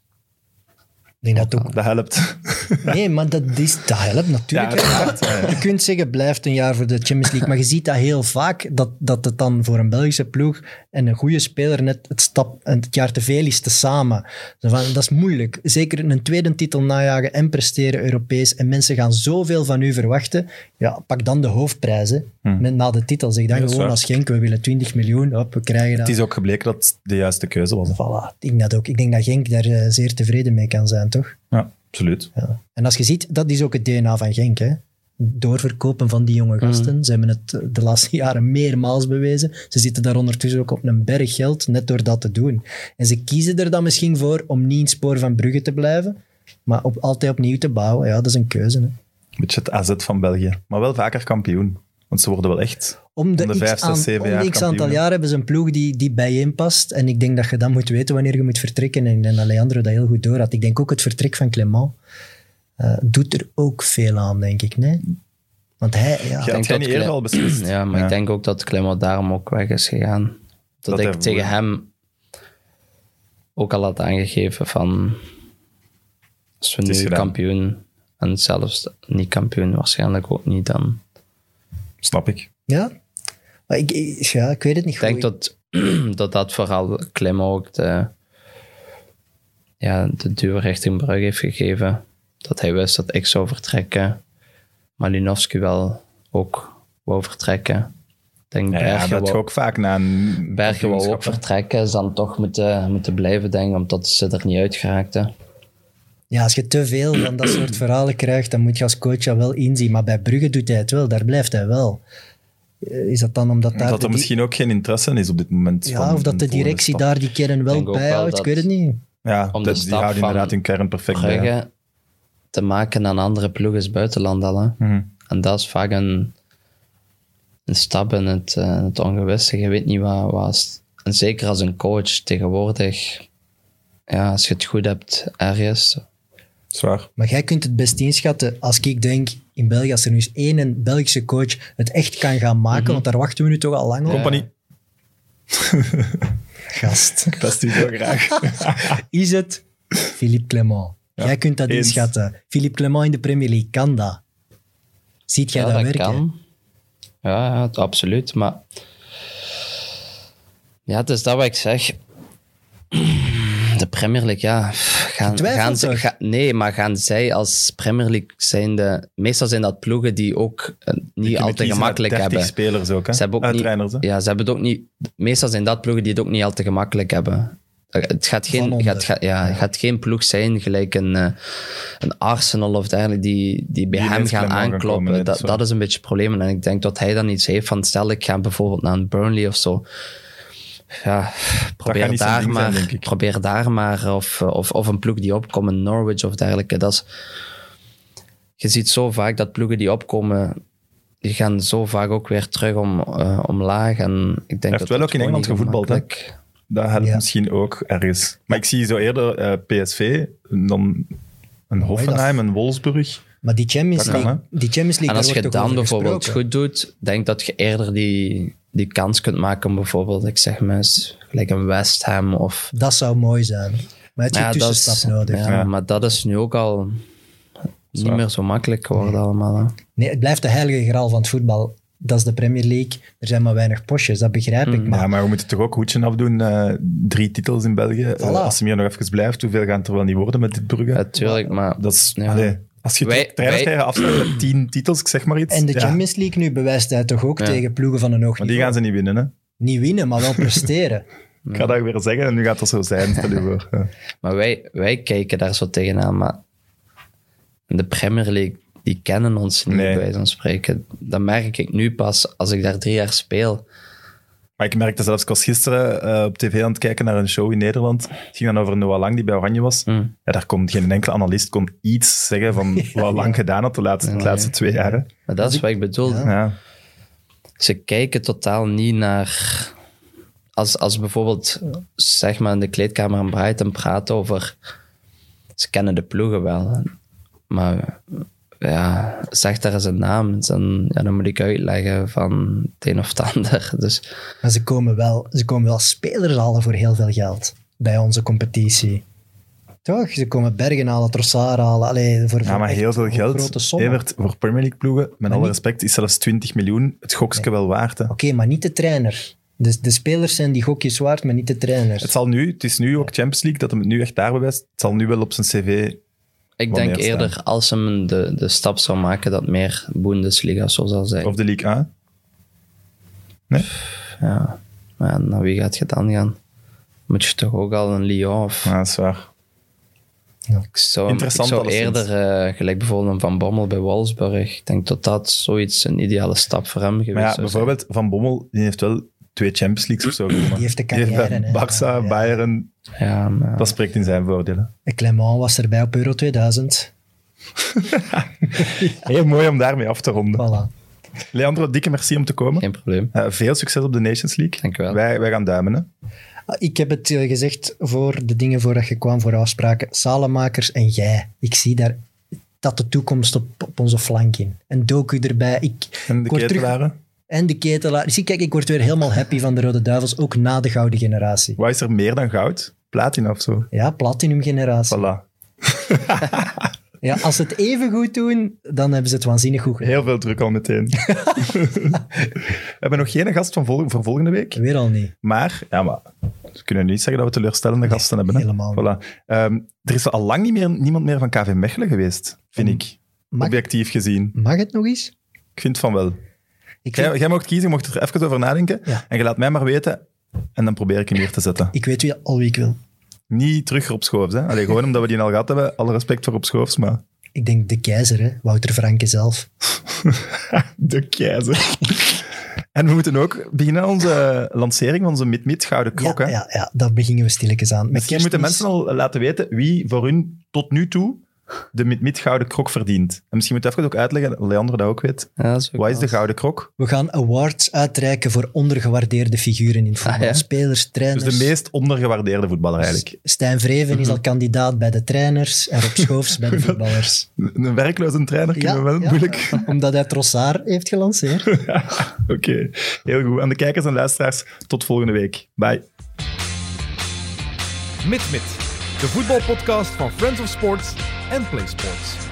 Denk dat ook Dat helpt. Nee, maar dat, is, dat helpt natuurlijk. Ja, hè. dat helpt, ja. Je kunt zeggen, blijft een jaar voor de Champions League. Maar je ziet dat heel vaak, dat, dat het dan voor een Belgische ploeg en een goede speler net het, stap, het jaar te veel is te samen. Zo van, dat is moeilijk. Zeker een tweede titel najagen en presteren Europees. En mensen gaan zoveel van u verwachten. Ja, pak dan de hoofdprijzen met, na de titel. Zeg dan Ja, gewoon als Genk, we willen 20 miljoen. Hop, we krijgen dat. Het is ook gebleken dat het de juiste keuze was. Voilà, ik denk dat ook. Ik denk dat Genk daar eh, zeer tevreden mee kan zijn, toch? Ja, absoluut. Ja. En als je ziet, dat is ook het DNA van Genk. Hè? Doorverkopen van die jonge gasten. Ze hebben het de laatste jaren meermaals bewezen. Ze zitten daar ondertussen ook op een berg geld, net door dat te doen. En ze kiezen er dan misschien voor om niet in het spoor van Brugge te blijven, maar op, altijd opnieuw te bouwen. Ja, dat is een keuze. Hè? Beetje het AZ van België. Maar wel vaker kampioen. Want ze worden wel echt... Om de, Om de x, vijf, zes, aan- zeven om jaar de x aantal jaar hebben ze een ploeg die, die bijeen past. En ik denk dat je dan moet weten wanneer je moet vertrekken. En ik denk dat Leandro dat heel goed door had. Ik denk ook het vertrek van Clement eh, doet er ook veel aan, denk ik. Nee? Want hij... Ja, had denk eerder al beslist? Ja, maar Ja. ik denk ook dat Clement daarom ook weg is gegaan. Dat, Dat ik tegen hem ook al had aangegeven van... Als we nu kampioen, en zelfs niet kampioen waarschijnlijk ook niet, dan... Snap ik. Ja? Maar ik, ik- ja, ik weet het niet Ik denk dat, dat dat vooral Clement ook de, ja, de duur richting Brugge heeft gegeven. Dat hij wist dat ik zou vertrekken. Malinowski wel ook wou vertrekken. Ik denk Ja, ja, Bergen, dat wou, ook vaak na een Bergen wou ook kampioenschap, hè. vertrekken. Is dan toch moeten, moeten blijven, denk ik, omdat ze er niet uit geraakten. Ja, als je te veel van dat soort verhalen krijgt, dan moet je als coach dat wel inzien. Maar bij Brugge doet hij het wel, daar blijft hij wel. Eh, Is dat dan omdat daar... Dat er misschien ook geen interesse is op dit moment. ja, van of dat de directie daar die kern wel bijhoudt, ik weet het niet. Ja, om de dat- die houden van inderdaad hun kern perfect bij. Brugge te maken aan andere ploegen is buitenland al. Hè? Mhm. En dat is vaak een, een stap in het, eh, het ongewisse. Je weet niet wat was. En zeker als een coach tegenwoordig, ja, als je het goed hebt ergens. Zwaar. Maar jij kunt het best inschatten als ik denk in België, als er nu eens één Belgische coach het echt kan gaan maken, want daar wachten we nu toch al lang op. Compagnie, Gast. dat is natuurlijk graag. Is het Philippe Clement? jij kunt dat eens. inschatten. Philippe Clement in de Premier League, kan dat? Ziet jij ja, dat, dat werken? kan. Ja, ja, het- absoluut. Maar ja, het is dat wat ik zeg. De Premier League, ja, gaan, ze, ga- nee, maar gaan zij als Premier League zijnde... Meestal zijn dat ploegen die ook eh, niet kiezen uit gemakkelijk 30 hebben. spelers ook, hè? Ze hebben ook niet- trainers, hè? Ja, ze hebben het ook niet... Meestal zijn dat ploegen die het ook niet al te gemakkelijk hebben. Eh, Het gaat geen, gaat, gaat, ja, het gaat geen ploeg zijn gelijk een, eh, een Arsenal of dergelijke die, die bij Die hem gaan aankloppen. dat dat, is waar. dat is een beetje het probleem. En ik denk dat hij dan iets heeft van stel ik ga bijvoorbeeld naar een Burnley of zo. Ja, probeer daar, zijn, maar, probeer daar maar. Of, of, of een ploeg die opkomt, een Norwich of dergelijke. Dat is, je ziet zo vaak dat ploegen die opkomen, die gaan zo vaak ook weer terug om, eh, omlaag. En ik denk heeft dat wel ook in Engeland gevoetbald, hè? Dat helpt Ja. misschien ook ergens. Maar ik zie zo eerder eh, PSV, dan een Hoffenheim, een Wolfsburg. Maar die Champions kan, League, die Champions League En als je dan bijvoorbeeld gesproken. goed doet, denk dat je eerder die, die kans kunt maken om bijvoorbeeld, ik zeg maar eens, gelijk een West Ham of... Dat zou mooi zijn. Maar het is Ja, tussenstap is- nodig. Ja, Ja. maar dat is nu ook al niet meer zo makkelijk geworden allemaal. Hè. Nee, het blijft de heilige graal van het voetbal. Dat is de Premier League. Er zijn maar weinig postjes, dat begrijp ik. Maar Ja, maar we moeten toch ook hoedje afdoen. eh, drie titels in België. Als ze hier nog even blijft, hoeveel gaan het er wel niet worden met dit Brugge? Natuurlijk, maar Dat is, Ja. allee, als je Wij- afsluiten met tien titels, ik zeg maar iets. En de ja, Champions League nu bewijst hij toch ook Ja. tegen ploegen van een hoog Maar die niveau. gaan ze niet winnen, hè? Niet winnen, maar wel presteren. Ik ga dat weer zeggen en nu gaat dat zo zijn, stel je voor. Ja. Maar wij, wij kijken daar zo tegenaan, maar de Premier League, die kennen ons niet, Nee. bij wijze van spreken. Dat merk ik nu pas als ik daar drie jaar speel. Maar ik merkte zelfs, ik was gisteren eh, op tv aan het kijken naar een show in Nederland. Het ging dan over Noah Lang, die bij Oranje was. Mm. Ja, daar kon geen enkele analist kon iets zeggen van wat Lang gedaan had de laatste, de laatste twee jaar. hè. Maar dat is wat ik bedoel. Ja. Ja. Ze kijken totaal niet naar... Als, als bijvoorbeeld, zeg maar, in de kleedkamer aan Brighton praat over... Ze kennen de ploegen wel. Maar ja, zeg daar eens een naam. Dan, ja, dan moet ik uitleggen van het een of het ander. Dus Maar ze komen wel, ze komen wel spelers halen voor heel veel geld bij onze competitie. Toch? Ze komen Bergen halen, Trossard halen. Allee, voor, ja, maar heel veel geld. Evert, voor Premier League ploegen, met alle niet- respect, is zelfs 20 miljoen het gokske wel waard. Oké, maar niet de trainer. Dus de spelers zijn die gokjes waard, maar niet de trainers. Het, zal nu, het is nu ook Champions League, dat hem het nu echt daar bewijst. Het zal nu wel op zijn cv... ik denk eerder als hem de, de stap zou maken dat meer Bundesliga zo zal zijn. Of de League A. Nee? Ja. Maar naar wie gaat je dan gaan? Moet je toch ook al een Lyon of... Ja, dat is waar. Ik zou, Interessant ik zou eerder, eh, gelijk bijvoorbeeld een Van Bommel bij Wolfsburg, ik denk dat dat zoiets een ideale stap voor hem geweest Maar ja, zou zijn. bijvoorbeeld Van Bommel, die heeft wel twee Champions Leagues of zo. Die heeft de carrière. Barça. Bayern, Ja, maar, dat spreekt in zijn voordelen. Clement was erbij op Euro 2000. Heel mooi om daarmee af te ronden. Voilà. Leandro, dikke merci om te komen. geen probleem. Eh, veel succes op de Nations League. Dank u wel. Wij, wij gaan duimen. Hè? Ah, Ik heb het eh, gezegd voor de dingen voordat je kwam, voor afspraken. Salemakers en jij. Ik zie daar dat de toekomst op, op onze flank in. En Doku erbij. Ik, En de ketelaren. En de ketelaar. Zie, kijk, ik word weer helemaal happy van de Rode Duivels, ook na de gouden generatie. Wat is er meer dan goud? Platina of zo? Ja, platinum generatie. Voilà. Ja, als ze het even goed doen, dan hebben ze het waanzinnig goed gedaan. Heel veel druk al meteen. we hebben nog geen gast van vol- voor volgende week. Weer al niet. Maar, ja, maar we kunnen niet zeggen dat we teleurstellende gasten hebben. Hè? helemaal. Voilà. Ehm, er is al lang niet meer, niemand meer van KV Mechelen geweest, vind ik. Mag, Objectief gezien. mag het nog eens? Ik vind van wel. Ik, Jij, vind- jij mocht kiezen, je mocht er even over nadenken. Ja. En je laat mij maar weten. En dan probeer ik hem hier te zetten. ik weet wie, al wie ik wil. Niet terug op Schoofs. Hè? Allee, gewoon omdat we die al gehad hebben. Alle respect voor op Schoofs, maar... Ik denk de keizer, hè? Wouter Franke zelf. De keizer. en we moeten ook beginnen aan onze lancering van onze Mid-Mid Gouden Krok. ja, hè? ja, ja, daar beginnen we stilletjes aan. Misschien moeten kerstmis- mensen al laten weten wie voor hun tot nu toe de Mid-Mid Gouden Krok verdient. En misschien moet je even ook uitleggen, Leandro dat ook weet. Ja, dat is ook Wat is de Gouden Krok? We gaan awards uitreiken voor ondergewaardeerde figuren in voetbal. Ah, ja. Spelers, trainers. Dus de meest ondergewaardeerde voetballer eigenlijk. Stijn Vreven is al kandidaat bij de trainers en Rob Schoofs bij de voetballers. Een werkloze trainer kunnen we wel ja, moeilijk... Omdat hij Trossard heeft gelanceerd. Oké, heel goed. Aan de kijkers en luisteraars, tot volgende week. Bye. Mit Mit, de voetbalpodcast van Friends of Sports en Play Sports.